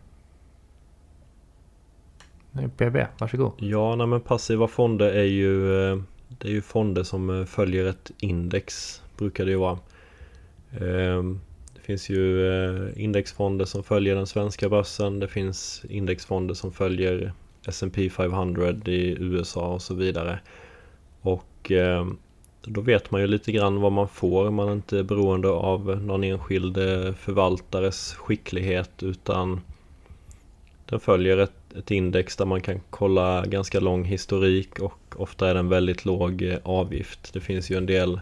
Speaker 1: PB, varsågod.
Speaker 4: Ja, nej men passiva fonder är ju eh, Det är ju fonder som eh, följer ett index Brukar det ju vara Ehm, Det finns ju eh, indexfonder som följer den svenska börsen Det finns indexfonder som följer S&P 500 i USA och så vidare Och ehm, då vet man ju lite grann vad man får. Man är inte beroende av någon enskild eh, förvaltares skicklighet utan den följer ett, ett index där man kan kolla ganska lång historik och ofta är det en väldigt låg eh, avgift. Det finns ju en del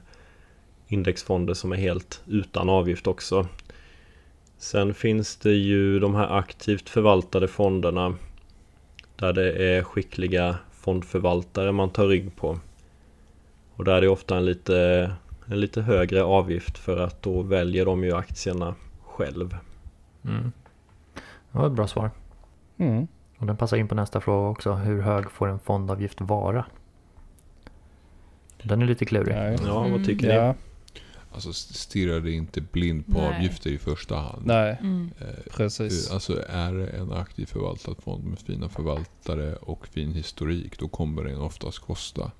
Speaker 4: indexfonder som är helt utan avgift också. Sen finns det ju de här aktivt förvaltade fonderna där det är skickliga fondförvaltare man tar rygg på. Och där är det ofta en lite, en lite högre avgift för att då väljer de ju aktierna själv.
Speaker 1: Mm. Det var ett bra svar.
Speaker 5: Mm.
Speaker 1: Och den passar in på nästa fråga också. Hur hög får en fondavgift vara? Den är lite klurig.
Speaker 5: Ja,
Speaker 4: Ja,
Speaker 2: Mm.
Speaker 4: vad tycker ni?
Speaker 5: ja,
Speaker 3: Alltså stirra dig inte blind på
Speaker 2: Nej.
Speaker 3: avgifter i första hand.
Speaker 5: nej,
Speaker 2: Mm.
Speaker 3: Eh,
Speaker 5: precis.
Speaker 3: Alltså är det en aktiv förvaltad fond med fina förvaltare och fin historik, då kommer den oftast kosta.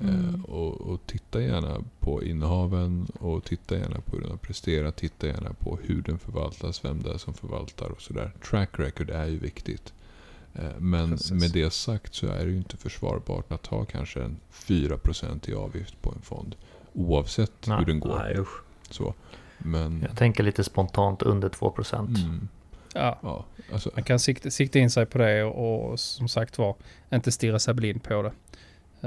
Speaker 2: Mm.
Speaker 3: Eh, och, och titta gärna på innehaven och titta gärna på hur den har presterat. Titta gärna på hur den förvaltas, vem det är som förvaltar och sådär. Track record är ju viktigt. Eh, men
Speaker 5: Precis.
Speaker 3: med det sagt så är det ju inte försvarbart att ta kanske en 4% i avgift på en fond. Oavsett
Speaker 1: Nej.
Speaker 3: hur den går.
Speaker 4: Nej usch.
Speaker 3: Så. Men...
Speaker 1: Jag tänker lite spontant under 2%.
Speaker 3: Mm,
Speaker 5: Ja,
Speaker 3: ja, alltså,
Speaker 5: man kan sikta, sikta in sig på det och, och som sagt var inte stirra sig blind på det.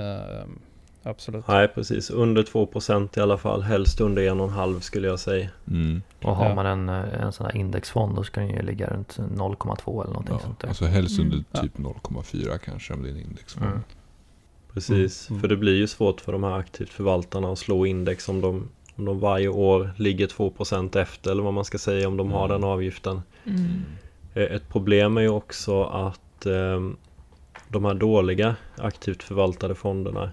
Speaker 5: Ehm, absolut.
Speaker 4: Nej precis, under 2% i alla fall. Helst under 1,5 skulle jag säga.
Speaker 3: mm,
Speaker 1: Och har
Speaker 5: Ja.
Speaker 1: man en, eh, en sån här indexfond då ska den ju ligga runt 0,2 eller någonting
Speaker 3: ja,
Speaker 1: sånt där.
Speaker 3: alltså helst
Speaker 2: Mm.
Speaker 3: under
Speaker 5: Ja.
Speaker 3: typ 0,4 kanske om det är en indexfond.
Speaker 1: Mm.
Speaker 4: Precis,
Speaker 5: Mm.
Speaker 4: för det blir ju svårt för de här aktivt förvaltarna att slå index om de, om de varje år ligger 2% efter eller vad man ska säga om de har
Speaker 3: Mm.
Speaker 4: den avgiften.
Speaker 2: Mm.
Speaker 4: Eh, Ett problem är ju också att eh, de här dåliga aktivt förvaltade fonderna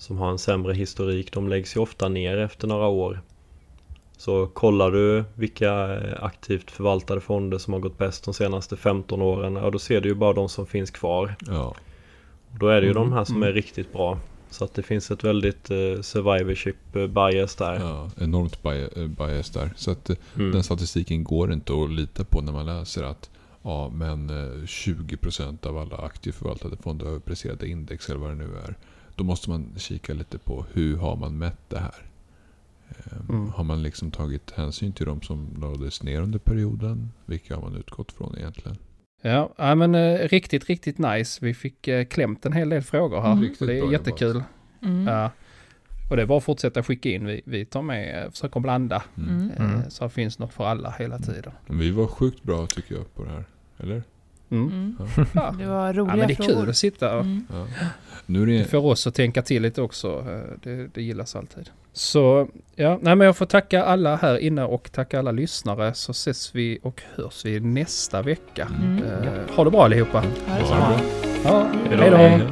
Speaker 4: som har en sämre historik, de läggs ju ofta ner efter några år. Så kollar du vilka eh, aktivt förvaltade fonder som har gått bäst de senaste 15 åren, ja då ser du ju bara de som finns kvar.
Speaker 3: Ja.
Speaker 4: Då är det ju
Speaker 5: Mm,
Speaker 4: de här som
Speaker 5: mm.
Speaker 4: är riktigt bra. Så att det finns ett väldigt eh, survivorship eh, bias där.
Speaker 3: Ja, enormt eh, bias där. Så att
Speaker 4: Mm.
Speaker 3: den statistiken går inte att lita på när man läser att ja, men eh, 20% av alla aktieförvaltade fonder har överpresterat index eller vad det nu är. Då måste man kika lite på hur har man mätt det här. Ehm,
Speaker 5: Mm.
Speaker 3: Har man liksom tagit hänsyn till de som lades ner under perioden? Vilka har man utgått från egentligen?
Speaker 5: Ja, ja men eh, riktigt, riktigt nice. Vi fick eh, klämt en hel del frågor här.
Speaker 2: Mm.
Speaker 5: Det är
Speaker 3: bra
Speaker 5: jättekul.
Speaker 2: Mm.
Speaker 5: Ja. Och det är bara att fortsätta skicka in. Vi, vi tar med, eh, försöker blanda.
Speaker 3: Mm.
Speaker 2: Mm.
Speaker 5: eh,
Speaker 1: Mm.
Speaker 5: Så det finns något för alla hela tiden.
Speaker 3: Men Vi var sjukt bra tycker jag på det här. Eller?
Speaker 5: Mm.
Speaker 2: Mm.
Speaker 3: Ja.
Speaker 5: Ja.
Speaker 2: Det var
Speaker 5: ja,
Speaker 2: roliga
Speaker 5: men det är
Speaker 2: frågor.
Speaker 5: kul att sitta och
Speaker 2: Mm.
Speaker 3: Ja. Nu är
Speaker 5: Det
Speaker 3: det...
Speaker 5: får oss att tänka till lite också. Eh, Det, det gillas alltid. Så ja, nej men jag får tacka alla här inne och tacka alla lyssnare så ses vi och hörs vi nästa vecka.
Speaker 2: Mm.
Speaker 5: Eh, ha det bra allihopa.
Speaker 2: Ha det så
Speaker 3: bra.
Speaker 5: Ja,
Speaker 4: Hej då.
Speaker 5: hej då.
Speaker 4: Hej.